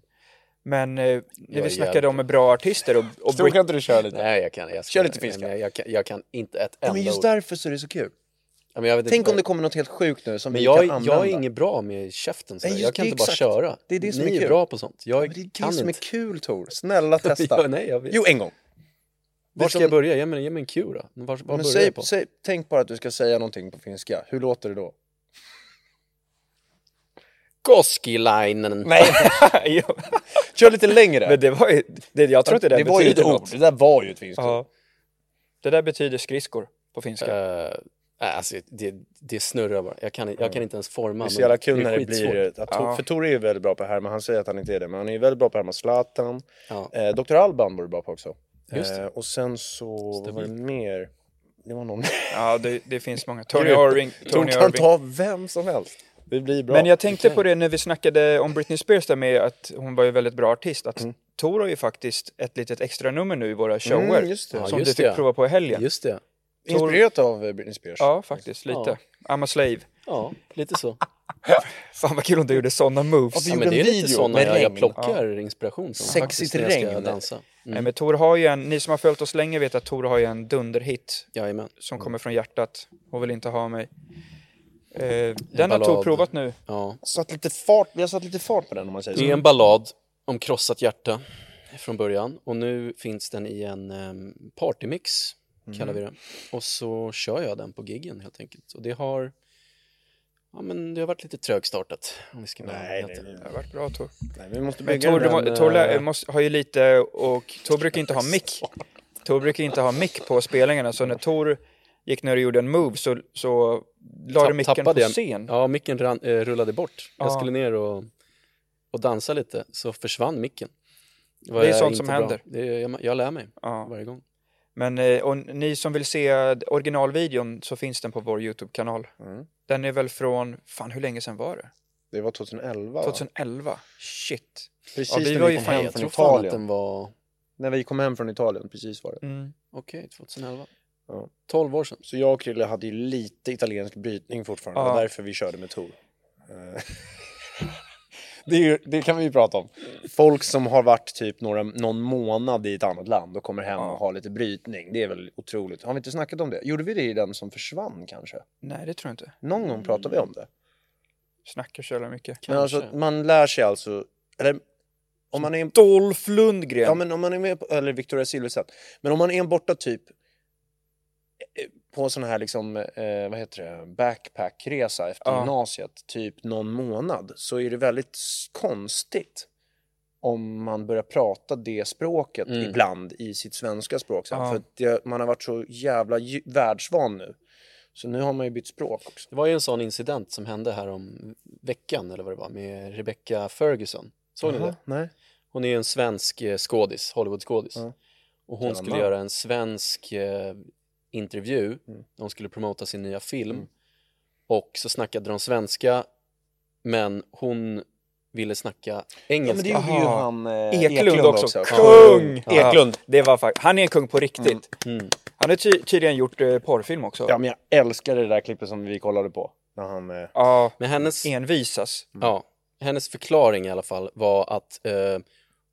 Men eh, när Jag vi snackade jävligt om bra artister och, och Stor, kan inte du köra lite? Nej, jag kan, jag ska, Kör lite finska. Jag, jag, kan, jag kan inte ett Ja, enda men just ord. därför så är det så kul. Ja, men jag vet Tänk inte, om det kommer något helt sjukt nu som Men vi jag, kan använda. jag är inget bra med käften. sådär. Nej, jag kan inte bara exakt. köra. Det är det som Ni är är bra på sånt. Jag Men det är det kan som är kul Tor. Snälla testa. Ja, nej, jag vet. Jo, en gång. Var Det ska som- jag börja? Ge mig, ge mig en cue då. Var, var Men säg, säg, tänk bara att du ska säga någonting på finska. Hur låter det då? Koskilainen. Nej, Jo, kör lite längre. Men det var ju, det, jag tror inte det, det var ju ett ord. Det där var ju ett finskt ord. Det där betyder skridskor på finska. Uh, alltså, det, det snurrar bara. Jag kan, jag kan inte ens forma. Det är men så jävla kul är när det blir... Att Ja. För Tor är ju väldigt bra på att härma, han säger att han inte är det, men han är ju väldigt bra på att härma Zlatan. Ja. Eh, Dr. Alban var du bra på också. Just det. Eh, och sen så, vad var det mer? Det var någon Ja, det, det finns många. Tony. Irving. Tony kan Irving. ta vem som helst. Det blir bra. Men jag tänkte på det när vi snackade om Britney Spears där med att hon var ju väldigt bra artist. Att Mm. Tor har ju faktiskt ett litet extra nummer nu i våra shower. Mm, just det. Ja, som just du fick det. prova på i helgen. Just det. Inspirerat av eh, Britney Spears. Ja, faktiskt. Lite. Ja. I'm a slave. Ja, lite så. Fan vad kul om du gjorde sådana moves. Ja, vi Ja, gjorde men det är en lite video sådana jag, regn. jag plockar inspiration från. Sexigt faktiskt, när jag ska regn. dansa. Nej, Mm. men Tor har ju en, ni som har följt oss länge vet att Tor har ju en dunderhit Jajamän. som kommer från hjärtat. Hon vill inte ha mig. Eh, den har Tor provat nu. Ja. Satt lite fart, vi har satt lite fart på den om man säger Det är så. en ballad om krossat hjärta från början och nu finns den i en um, partymix kallar vi det. Och så kör jag den på giggen helt enkelt. Och det har, ja men det har varit lite trögstartat om vi ska Nej, nej, Det har varit bra Tor. Nej, vi måste bygga Tor, den. Tor eh, måste, har ju lite, och Tor brukar inte ha mick. Tor brukar inte ha mick på spelningarna, så när Tor gick ner och gjorde en move så, så la du micken på tappade jag- scen. Ja, micken ran, eh, rullade bort. Jag Ja. skulle ner och, och dansa lite, så försvann micken. var Det är jag sånt som bra. händer. Det är, jag, jag lär mig Ja. varje gång. Men eh, och ni som vill se originalvideon så finns den på vår YouTube-kanal. Mm. Den är väl från, fan hur länge sedan var det? Det var 2011 va? 2011? Shit. Precis Ja, vi när var vi kom hem från att Italien. den var, När vi kom hem från Italien, precis var det. Mm. okej, 2011. Ja. 12 år sedan. Så jag och Krille hade ju lite italiensk brytning fortfarande. Ja. Det var därför vi körde med Tor. Det, det kan vi ju prata om. Folk som har varit typ några, någon månad i ett annat land och kommer hem Ja. och har lite brytning. Det är väl otroligt. Har vi inte snackat om det? Gjorde vi det i den som försvann kanske? Nej, det tror jag inte. Någon gång pratade vi om det. Snackar så jävla mycket. Men alltså, man lär sig alltså, eller om man är en Dolph Lundgren! Ja men om man är med på, eller Victoria Silvstedt. Men om man är en borta typ på sån här liksom, eh, vad heter det, backpackresa efter Ja. gymnasiet, typ någon månad, så är det väldigt konstigt om man börjar prata det språket Mm. ibland i sitt svenska språk sen. Ja. För att det, man har varit så jävla världsvan nu. Så nu har man ju bytt språk också. Det var ju en sån incident som hände här om veckan eller vad det var med Rebecca Ferguson. Såg ni det? Nej. Hon är ju en svensk eh, skådis, Hollywood-skådis. Ja. Och hon Jävla skulle göra en svensk eh, intervju. Mm. Hon skulle promota sin nya film. Mm. Och så snackade de svenska, men hon ville snacka Ja, men engelska. det gjorde ju han eh, Eklund, också. Ja. Kung! Ja. Eklund. Det var fakt- Han är en kung på riktigt. Mm. Han har ty- tydligen gjort eh, porrfilm också. Ja, men jag älskar det där klippet som vi kollade på. När han... Eh, Ja, Men hennes, envisas. ja, hennes förklaring i alla fall var att eh,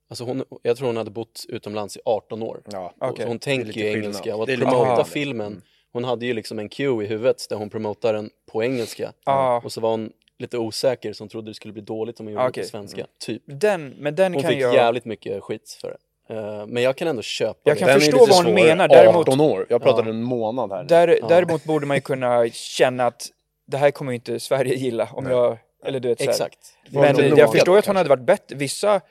Alltså hon, jag tror hon hade bott utomlands i 18 år. ja, så hon tänker lite ju engelska och att promota filmen. Hon hade ju liksom en cue i huvudet där hon promotar den på engelska. Ja. Och så var hon lite osäker så hon trodde det skulle bli dåligt om hon gjorde Okej. det på svenska. Typ. Den, men den Hon kan fick jag... jävligt mycket skit för det. Eh, men jag kan ändå köpa Jag det. kan Den förstå vad hon svår. menar, däremot- 18 år. Jag pratade Ja. en månad här. Där, Däremot borde man ju kunna känna att det här kommer ju inte Sverige gilla om Nej. jag... Eller du vet. Exakt. Men jag förstår då, att hon hade varit bättre. Vissa,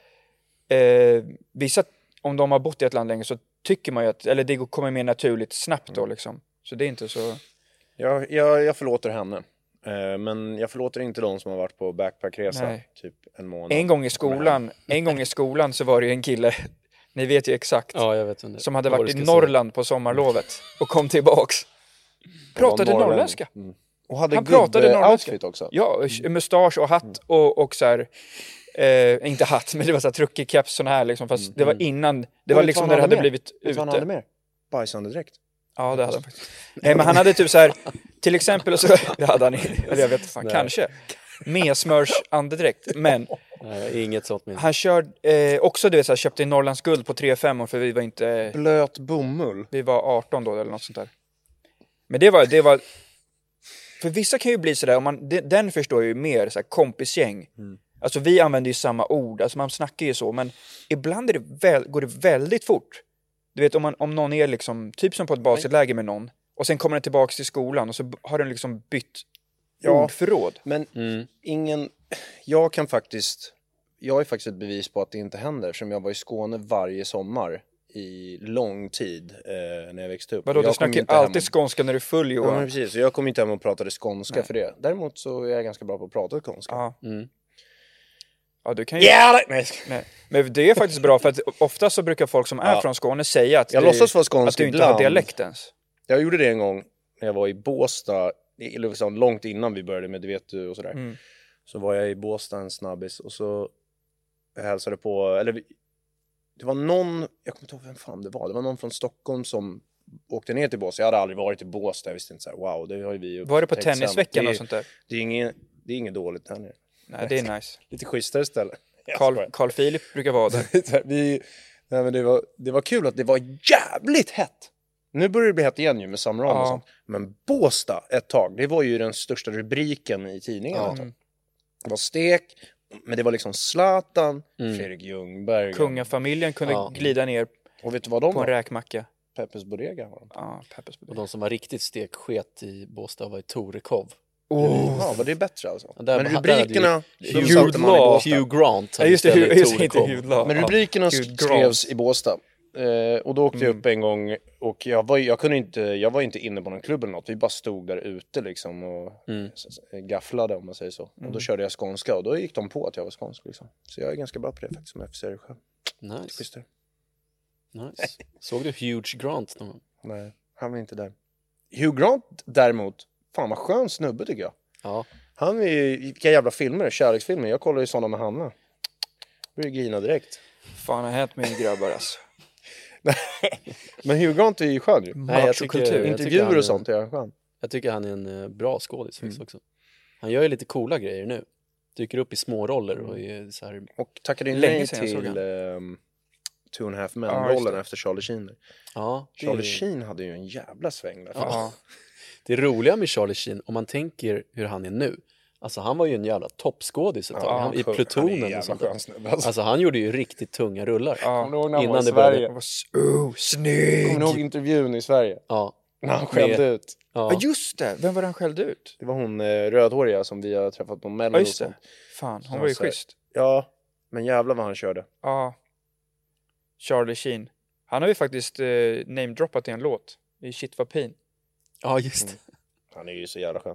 eh, vissa, om de har bott i ett land länge så tycker man ju att, eller det kommer mer naturligt snabbt Mm. då liksom. Så det är inte så... Jag, jag, jag förlåter henne. Eh, men jag förlåter inte de som har varit på backpackresa Nej. typ en månad. En gång i skolan, en gång i skolan så var det ju en kille, ni vet ju exakt, Ja, jag vet inte. som hade varit i ska säga. Norrland på sommarlovet och kom tillbaks. Pratade norrländska. Mm. Och hade Han pratade norrländska. också. Ja, mustasch och hatt och, och så här, eh, inte hatt, men det var så här truckig keps sån här liksom, fast det var innan, det var liksom när det hade hade blivit du vad hade ute. mer? Bajsandedräkt. Ja, det hade han faktiskt. Nej, men han hade typ så här, till exempel så, det hade han eller jag vet fan, kanske. Med andedräkt, men Nej, inget sånt minne. han körde eh, också du vet så här, köpte Norrlands guld på 3 5 för vi var inte, Blöt bomull. vi var 18 då eller något sånt där. Men det var, det var, för vissa kan ju bli sådär, om man, de- den förstår jag ju mer, så här, kompisgäng. Alltså vi använder ju samma ord, alltså man snackar ju så, men ibland är det väl, går det väldigt fort. Du vet om, man, om någon är liksom, typ som på ett basketläger med någon, och sen kommer den tillbaks till skolan och så har den liksom bytt Ja. ordförråd. Men Mm. ingen... Jag kan faktiskt... Jag är faktiskt ett bevis på att det inte händer eftersom jag var i Skåne varje sommar i lång tid eh, när jag växte upp. Vadå, jag du snackar ju hem alltid och- skånska när du är full Ja, men Johan. precis. Så jag kom inte hem och pratade skånska Nej. för det. Däremot så är jag ganska bra på att prata skånska. Ja, Mm. Ja du kan ju... Yeah! Nej, Nej. Men det är faktiskt bra för att ofta så brukar folk som är Ja. från Skåne säga att, Jag det- låtsas vara skånsk att du inte ibland. har dialekt ens. Jag gjorde det en gång när jag var i Båstad, i- liksom långt innan vi började med Det vet du och sådär. Mm. Så var jag i Båstad en snabbis och så hälsade på, eller det var någon, jag kommer inte ihåg vem fan det var, det var någon från Stockholm som åkte ner till Båstad. Jag hade aldrig varit i Båstad, jag visste inte så här, wow, det har ju vi Var det på tennisveckan och sånt där? Det är ingen, Det är inget dåligt här nere. Nej, det är nice. Lite schysstare ställe. Carl, Philip brukar vara där. Vi, nej, men det, var, det var kul att det var jävligt hett. Nu börjar det bli hett igen ju med Samron och Ja. sånt. Men Båstad ett tag, det var ju den största rubriken i tidningen. Ja. ett tag. Det var stek, men det var liksom Zlatan, Fredrik Ljungberg. Kungafamiljen kunde Ja. glida ner Och vet du vad de på en var? räkmacka. Peppes Bodega var de. Ja, Peppers Och de som var riktigt steksket i Båstad var ju Torekov. Oh. Ja, var det bättre alltså? Ja, där- men rubrikerna, ju Hugh i Law. Hugh Grant Ja, just det, just inte Hugh Law. Men Ja. rubrikerna Hugh Grant. skrevs i Båstad. Eh, och då åkte jag upp en gång och jag var, jag kunde inte, jag var inte inne på någon klubb eller något. Vi bara stod där ute liksom och Mm. gafflade om man säger så. Och då körde jag skånska och då gick de på att jag var skånsk liksom. Så jag är ganska bra på det faktiskt som officer själv. Nice. Schysstare. nice. Såg du Huge Grant någon gång? Nej, han var inte där. Hugh Grant däremot, fan vad skön snubbe tycker jag. Ja. Han är ju, vilka jävla filmer, kärleksfilmer. Jag kollar ju sådana med Hanna. Börjar grina direkt. Fan har hänt med grabbar alltså. Men Hugh Grant är ju skön ju. Nej, jag tycker- jag Intervjuer han är- och sånt är han skön. Jag tycker han är en eh, bra skådis faktiskt också. Han gör ju lite coola grejer nu. Dyker upp i små roller och är så här... Och tackade ju Länge nej till um, Two and a half men-rollen det. efter Charlie Sheen. Ja, Charlie är, Sheen hade ju en jävla sväng där. Ja. det roliga med Charlie Sheen, om man tänker hur han är nu. Alltså han var ju en jävla toppskådis ett tag, Ja, han, i. Han Plutonen jävla och sånt där. alltså. Alltså han gjorde ju riktigt tunga rullar. Ja. Kommer du ihåg när han var Innan i det började. Sverige? Det var s- Oh, snygg! Kommer du ihåg intervjun i Sverige? Ja, När han skällde Med- ut. Ja ja. just det, vem var det han skällde ut? Det var hon eh, rödhåriga som vi har träffat på Mello Ja och just det. Fan, hon Ja, var ju så schysst. Ja, men jävlar vad han körde. Ja. Charlie Sheen. Han har ju faktiskt eh, namedroppat i en låt. I Shit vad pin. Ja just det. Han är ju så jävla skön.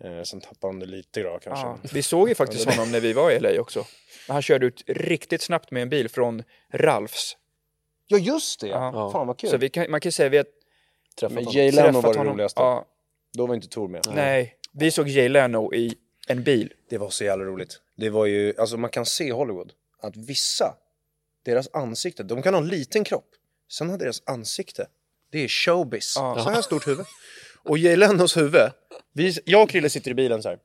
Eh, sen tappade han det lite då kanske. Ja. Vi såg ju faktiskt honom när vi var i LA också. Han körde ut riktigt snabbt med en bil från Ralfs. Ja just det! Ja. Ja. Fan vad kul. Så vi kan, man kan säga att vi har Träffat honom. Jay Leno var det honom. roligaste. Ja, Då var inte Tor med. nej, vi såg Jay Leno i en bil. Det var så jävla roligt. Det var ju, alltså man kan se Hollywood, att vissa, deras ansikte, de kan ha en liten kropp, sen har deras ansikte, det är showbiz. Ja. Så här stort huvud. Och Jay Lenos huvud, vi, jag och Krille sitter i bilen så här.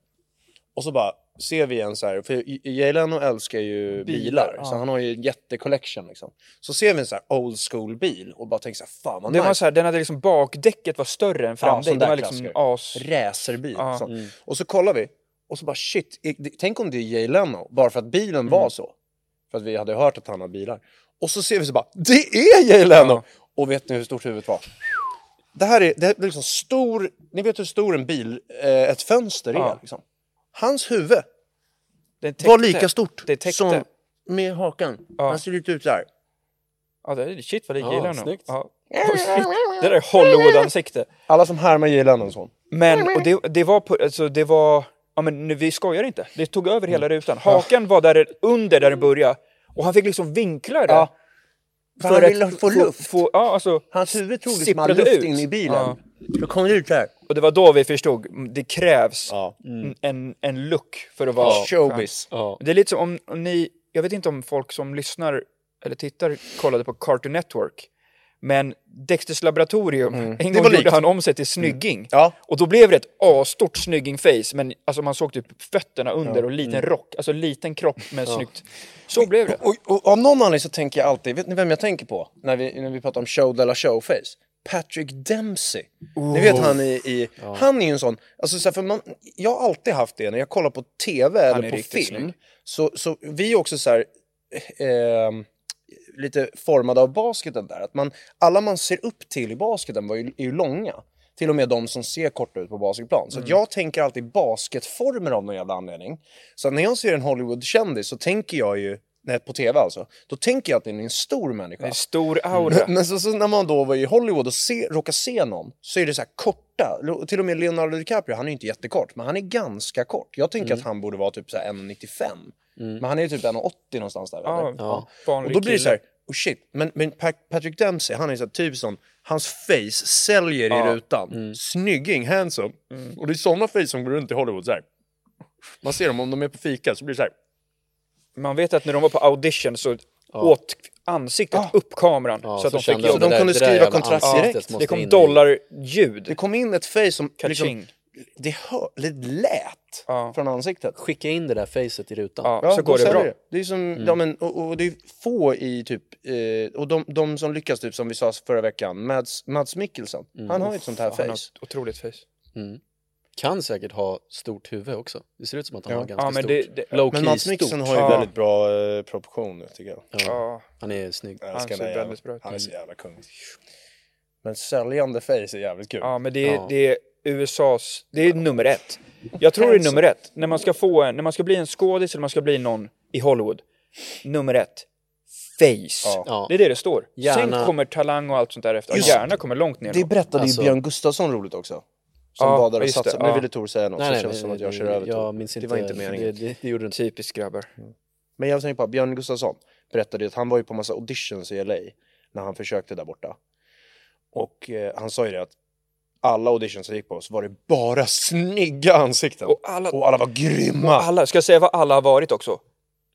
Och så bara ser vi en så här, för Jay Leno älskar ju bilar, ja. så han har ju en jättecollection liksom. Så ser vi en så här old school bil och bara tänker så här, fan vad Det nice. var så här, den hade liksom bakdäcket var större än framdäcket. där den var liksom as... racerbil. Ja. sånt. Och så kollar vi och så bara shit, tänk om det är Jay Leno, bara för att bilen var så. För att vi hade hört att han hade bilar. Och så ser vi så bara, det är Jay Leno! Ja. Och vet ni hur stort huvudet var? Det här är, det här är liksom stor, ni vet hur stor en bil, eh, ett fönster Ja. är liksom. Hans huvud var täckte. lika stort Det täckte. som med hakan. Ja. Han ser lite ut där. Ja, det är shit vad det är Ja, Leno. snyggt. Ja. Det där är Hollywood-ansikte. Alla som härmar och sånt. Men, och det, det var på, alltså det var, ja men nu, vi skojar inte. Det tog över hela Mm. rutan. Hakan var där under där den började. Och han fick liksom vinkla det. Ja. För han ville få luft. Få, ja, alltså, Hans huvud tog liksom all luft ut. in i bilen. Ja. Då kom det ut där. Och det var då vi förstod, mm, det krävs Ja. en, en look för att vara Showbiz. Ja. Det är lite som om, om ni, jag vet inte om folk som lyssnar eller tittar kollade på Cartoon Network. Men Dexters laboratorium, en Mm. Det gång gjorde han om sig till snygging. Ja. Och då blev det ett asstort snygging-face, men alltså man såg typ fötterna under och liten Mm. rock, alltså liten kropp med snyggt. Så blev det. Och, och av någon anledning så tänker jag alltid, vet ni vem jag tänker på? När vi, när vi pratar om show de la showface. Patrick Dempsey. Ni vet han i, i han är ju en sån, alltså så här, för man, jag har alltid haft det när jag kollar på tv är eller på film. snygg. Så, så vi är också så här, eh, lite formade av basketen där. Att man, alla man ser upp till i basketen var ju, är ju långa. Till och med de som ser korta ut på basketplan. Så mm. jag tänker alltid basketformer av någon jävla anledning. Så när jag ser en Hollywoodkändis så tänker jag ju Nej, på tv alltså. Då tänker jag att det är en stor människa. En stor mm. aura. Men, men så, så, när man då var i Hollywood och se, råkar se någon så är det så korta. Till och med Leonardo DiCaprio, han är inte jättekort, men han är ganska kort. Jag tänker mm. att han borde vara typ 1,95. Mm. Men han är ju typ 1,80 någonstans där. Ja, ja. Och då blir det så här, oh shit. Men, men Patrick Dempsey, han är så här, typ sån, hans face säljer ja. i rutan. Mm. Snygging, handsome. Mm. Och det är såna face som går runt i Hollywood så här. Man ser dem om de är på fika så blir det så här. Man vet att när de var på audition så ja. åt ansiktet ah. upp kameran ja, så att de fick. Så de kunde skriva kontrakt direkt. Det kom dollarljud. Det kom in ett face som... Liksom- Kaching. Liksom, det, hör, det lät Ja. från ansiktet. Skicka in det där facet i rutan. Ja, Ja, så går det bra. Det är som, ja, men, och, och det är få i typ, eh, och de, de som lyckas typ som vi sa förra veckan, Mads, Mads Mikkelsen, han har ju ett sånt här Han har face. ett otroligt face. Kan säkert ha stort huvud också. Det ser ut som att han Ja. har ganska Ja, men stort. det, det, Low Men Mads Mikkelsen stort. har ju Ja. väldigt bra eh, proportioner tycker jag. Ja, ja, han är snygg. Han älskar ser väldigt bra ut. Han är så jävla kung. Men säljande face är jävligt kul. ja, men det, Ja. det är USAs, det är nummer ett. Jag tror det är nummer ett. När man ska få en, när man ska bli en skådis eller man ska bli någon i Hollywood. Nummer ett. Face. Ja. Det är det det står. Gärna- Sen kommer talang och allt sånt där efter. Just- Hjärna kommer långt ner. Det berättade Alltså- ju Björn Gustafsson roligt också. Som Ja, badade och det, satsade. Nu ja. ville Tor säga något, Nej, så nej, känns det nej, som att jag det- kör över Jag minns Det inte. var inte meningen. Det, det, det gjorde. Typiskt grabbar. Men jag tänker på Björn Gustafsson berättade att han var ju på massa auditions i LA när han försökte där borta. Och eh, han sa ju det att alla auditions jag gick på så var det bara snygga ansikten. Och alla, Och alla var grymma! och alla, ska jag säga vad alla har varit också?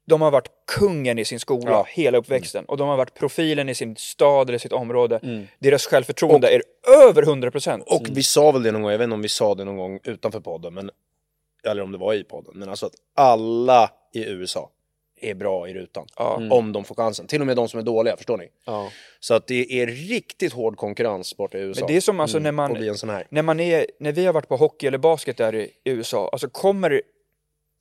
De har varit kungen i sin skola Ja. hela uppväxten och de har varit profilen i sin stad eller sitt område. Mm. Deras självförtroende är över 100%. Och vi sa väl det någon gång, jag vet inte om vi sa det någon gång utanför podden, men, eller om det var i podden, men alltså att alla i USA är bra i rutan. Ja. Om de får chansen. Till och med de som är dåliga, förstår ni? Ja. Så att det är riktigt hård konkurrens borta i USA. Men det är som alltså när Och man, bli en sån här. när man är, när vi har varit på hockey eller basket där i USA, alltså kommer,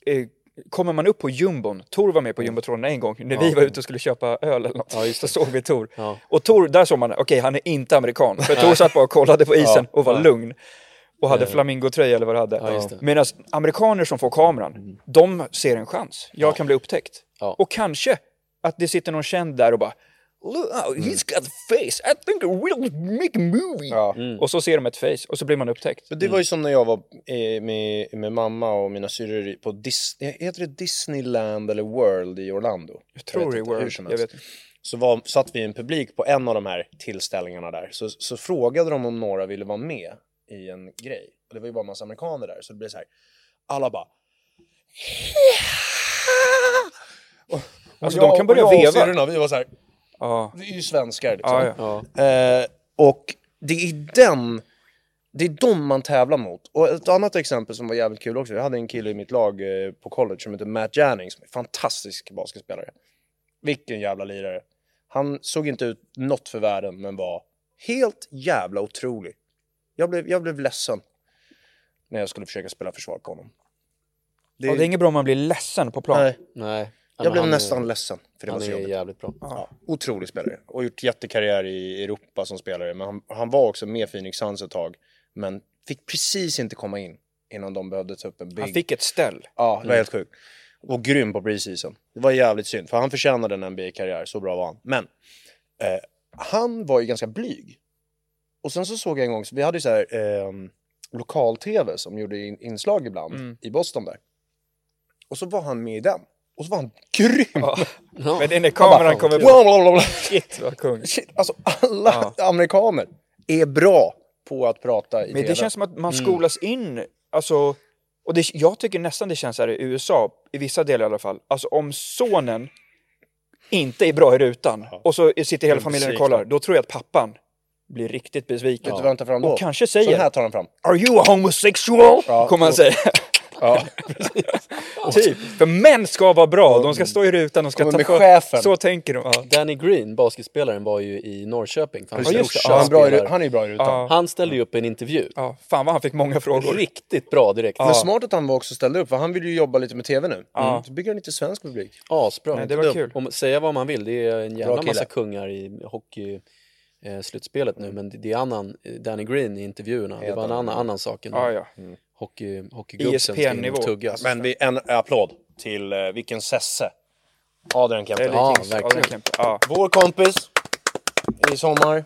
eh, kommer man upp på jumbon, Tor var med på jumbotronen en gång, när vi var ute och skulle köpa öl eller något, Ja, just så såg vi Tor. Ja. Och Tor, där såg man, okej han är inte amerikan, för Tor satt bara och kollade på isen och var lugn. Och hade flamingotröja eller vad det hade. Ja. Mm. Medan amerikaner som får kameran, de ser en chans. Jag kan bli upptäckt. Ja. Och kanske att det sitter någon känd där och bara Look, oh, he's got a face, I think we'll make a movie. Ja. Mm. Och så ser de ett face och så blir man upptäckt. Men det var ju som när jag var eh, med, med mamma och mina syrror på Disney, heter det Disneyland eller World i Orlando? Jag tror det är World, jag vet. Så var, satt vi i en publik på en av de här tillställningarna där, så, så frågade de om några ville vara med i en grej. Och det var ju bara en massa amerikaner där, så det blev så här, alla bara och, Alltså, jag- de kan börja och och veva. syrrorna, vi var så här, Ja. vi är ju svenskar liksom. Ja, ja. Ja. Eh, och det är den, det är de man tävlar mot. Och ett annat exempel som var jävligt kul också, jag hade en kille i mitt lag eh, på college som heter Matt Janning som är en fantastisk basketspelare. Vilken jävla lirare. Han såg inte ut något för världen men var helt jävla otrolig. Jag blev, jag blev ledsen när jag skulle försöka spela försvar på honom. Det, Och det är inget bra om man blir ledsen på plan. nej, Nej. Jag blev Han är- nästan ledsen för det var Han så är jobbigt. jävligt bra. Ja, otrolig spelare. Och gjort jättekarriär i Europa som spelare. Men han, han var också med Phoenix Suns ett tag. Men fick precis inte komma in innan de behövde ta upp en big... Han fick ett ställ. Ja, det var helt sjukt. Och grym på preseason. Det var jävligt synd, för han förtjänade en NBA-karriär, så bra var han. Men eh, han var ju ganska blyg. Och sen så såg jag en gång, så vi hade ju så här eh, lokal-tv som gjorde in, inslag ibland Mm. i Boston där. Och så var han med i den. Och så var han grym! Ja. Ja. Men det är när kameran kommer på. Blablabla. Shit vad kung. Shit, alltså alla amerikaner är bra på att prata i Men TV. det känns som att man skolas in, alltså, och det, jag tycker nästan det känns här i USA, i vissa delar i alla fall, alltså om sonen inte är bra i rutan och så sitter hela familjen och kollar, då tror jag att pappan blir riktigt besviken. Då? Och kanske Så här säger tar han fram. Are you a homosexual? Ja, kommer han säga. Ja. typ. För män ska vara bra, de ska stå i rutan, de ska Kommer ta med för... chefen. Så tänker de. Ja. Danny Green, basketspelaren, var ju i Norrköping. För hans Ja, just det. Ja, han, är bra i, han är ju bra i rutan. Ja. Han ställde ju upp en intervju. ja, fan vad han fick många frågor. Riktigt bra direkt. Men smart att han var också ställde upp, för han vill ju jobba lite med TV nu. Ja. Så bygger han lite svensk publik. Asbra. Nej, det var kul. Om, säga vad man vill, det är en jävla massa kungar i hockey eh, slutspelet nu, men det, det är annan, Danny Green i intervjuerna, det Helt var en annan. annan, sak än Ja, ja. Hockey, hockeygubbsen ska in ESPN-nivå. och tuggas. Men vi, en applåd till uh, vilken sesse. Adrian Kempe. Eller Ja, Kings, verkligen. Adrian Kempe. Ja. Vår kompis i sommar.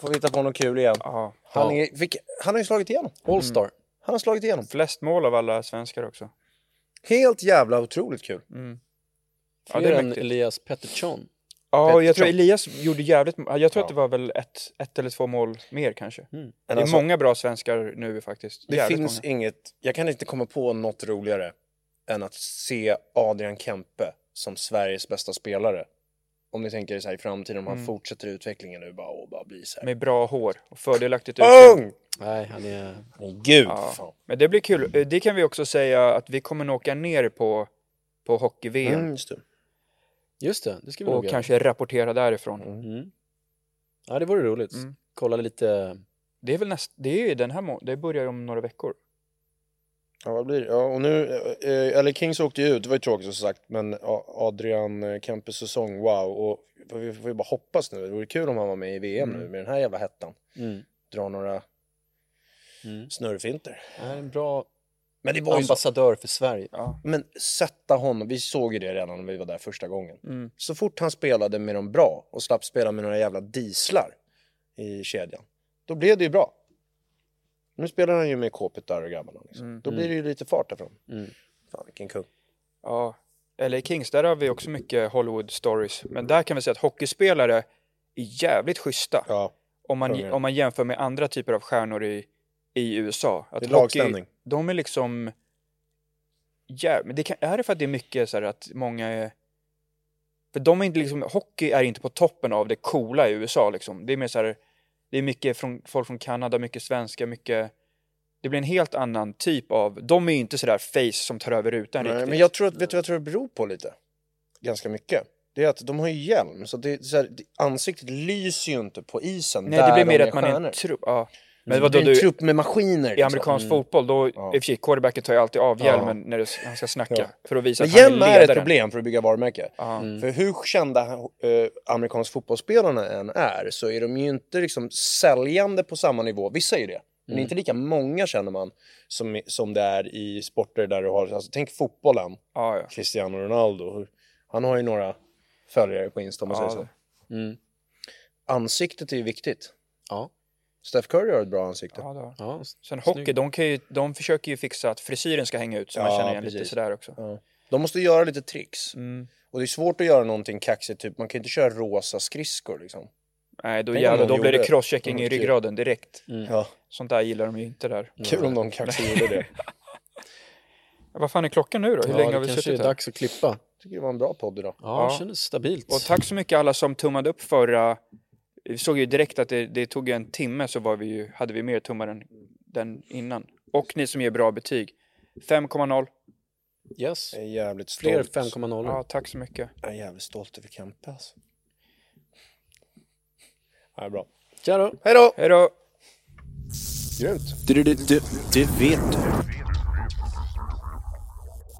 Får vi hitta på något kul igen. Ja. Han, är, fick, han har ju slagit igenom. Allstar. Han har slagit igenom. Flest mål av alla svenskar också. Helt jävla otroligt kul. Ja, det Fler är än mäktigt. Elias Pettersson. Ja, jag tror. Elias gjorde jävligt... Jag tror Ja. att det var väl ett, ett eller två mål mer kanske. Men Det är alltså, många bra svenskar nu faktiskt. det Jävligt finns många. inget, jag kan inte komma på något roligare än att se Adrian Kempe som Sveriges bästa spelare Om ni tänker så här i framtiden, om han fortsätter utvecklingen nu bara och bara blir så här. Med bra hår och fördelaktigt utseende. Ung! Nej, han är... Nej, gud Ja. fan. Men det blir kul. Eh, Det kan vi också säga att vi kommer nog åka ner på, på hockey-VM Mm, just det. Det, det ska vi nog och göra. kanske rapportera därifrån. Mm. Ja, det vore roligt. Mm. Kolla lite... Det är väl näst, det är ju den här må- det börjar om några veckor. Ja, vad blir det? Ja, och nu, eh, eller Kings åkte ju ut, det var ju tråkigt som sagt, men Adrian eh, Kempes säsong, wow. Och vi får ju bara hoppas nu, det vore kul om han var med i VM nu med den här jävla hettan. Mm. Dra några Mm. snurrfinter. Han är en bra Men det var ju ambassadör för Sverige. Ja. men sätta honom, vi såg ju det redan när vi var där första gången. Mm. Så fort han spelade med dem bra och slapp spela med några jävla dieslar i kedjan, då blev det ju bra. Nu spelar han ju med Kopitar och grabbarna. Liksom. Mm. Då blir det ju lite fart därifrån. Mm. Fan vilken kung. Ja, LA Kings, där har vi också mycket Hollywood stories. Men där kan vi säga att hockeyspelare är jävligt schyssta. Ja, Om man, om man jämför med andra typer av stjärnor i, i USA. Att Det är lagstämning. De är liksom... Ja, men det kan, är det för att det är mycket så här att många är... För de är inte liksom, hockey är inte på toppen av det coola i USA liksom. Det är mer så här, det är mycket från, folk från Kanada, mycket svenska, mycket... Det blir en helt annan typ av, de är ju inte sådär face som tar över rutan Nej, riktigt. men jag tror att, vet du vad jag tror det beror på lite? Ganska mycket. Det är att de har ju hjälm, så, det, så här, ansiktet lyser ju inte på isen Nej, där det blir mer de att man är en trupp. Ja. Men Men vadå, det är en du, trupp med maskiner. i liksom. amerikansk fotboll, då, i Ja. och för sig, quarterbacken tar ju alltid av Ja. hjälmen när det, han ska snacka. Ja. För att visa Men att han är hjälm är ledaren. ett problem för att bygga varumärke. Ja. Mm. För hur kända eh, amerikansk fotbollsspelarna än är så är de ju inte liksom säljande på samma nivå. Vissa är ju det. Men Mm. inte lika många känner man som, som det är i sporter där du har, alltså, tänk fotbollen, Ja, ja. Cristiano Ronaldo. Han har ju några följare på Insta om man Ja, säger så. Mm. Ansiktet är ju viktigt. Ja. Steph Curry har ett bra ansikte. Ja, ja. Sen hockey, de, kan ju, de försöker ju fixa att frisyren ska hänga ut så man Ja, känner igen lite precis. sådär också. Ja. De måste göra lite tricks. Mm. Och det är svårt att göra någonting kaxigt, typ man kan inte köra rosa skridskor liksom. Nej, då, jävlar, då blir det crosschecking i Mm, ryggraden direkt. Ja. Sånt där gillar de ju inte där. Kul om någon kaxigt gjorde det. Vad fan är klockan nu då? Hur ja, länge har vi kanske suttit är här? dags att klippa. Jag tycker det var en bra podd idag. Ja, Ja. det kändes stabilt. Och tack så mycket alla som tummade upp förra... Vi såg ju direkt att det, det tog en timme så var vi ju, hade vi mer tummar än den innan. Och ni som ger bra betyg. 5,0. Yes. Jag är jävligt Fler stolt. 5,0. Ja, tack så mycket. Jag är jävligt stolt över Kempe alltså. Ja, bra. Tja då! Hej då! Hej då! Grymt. Du, du, du, du vet du.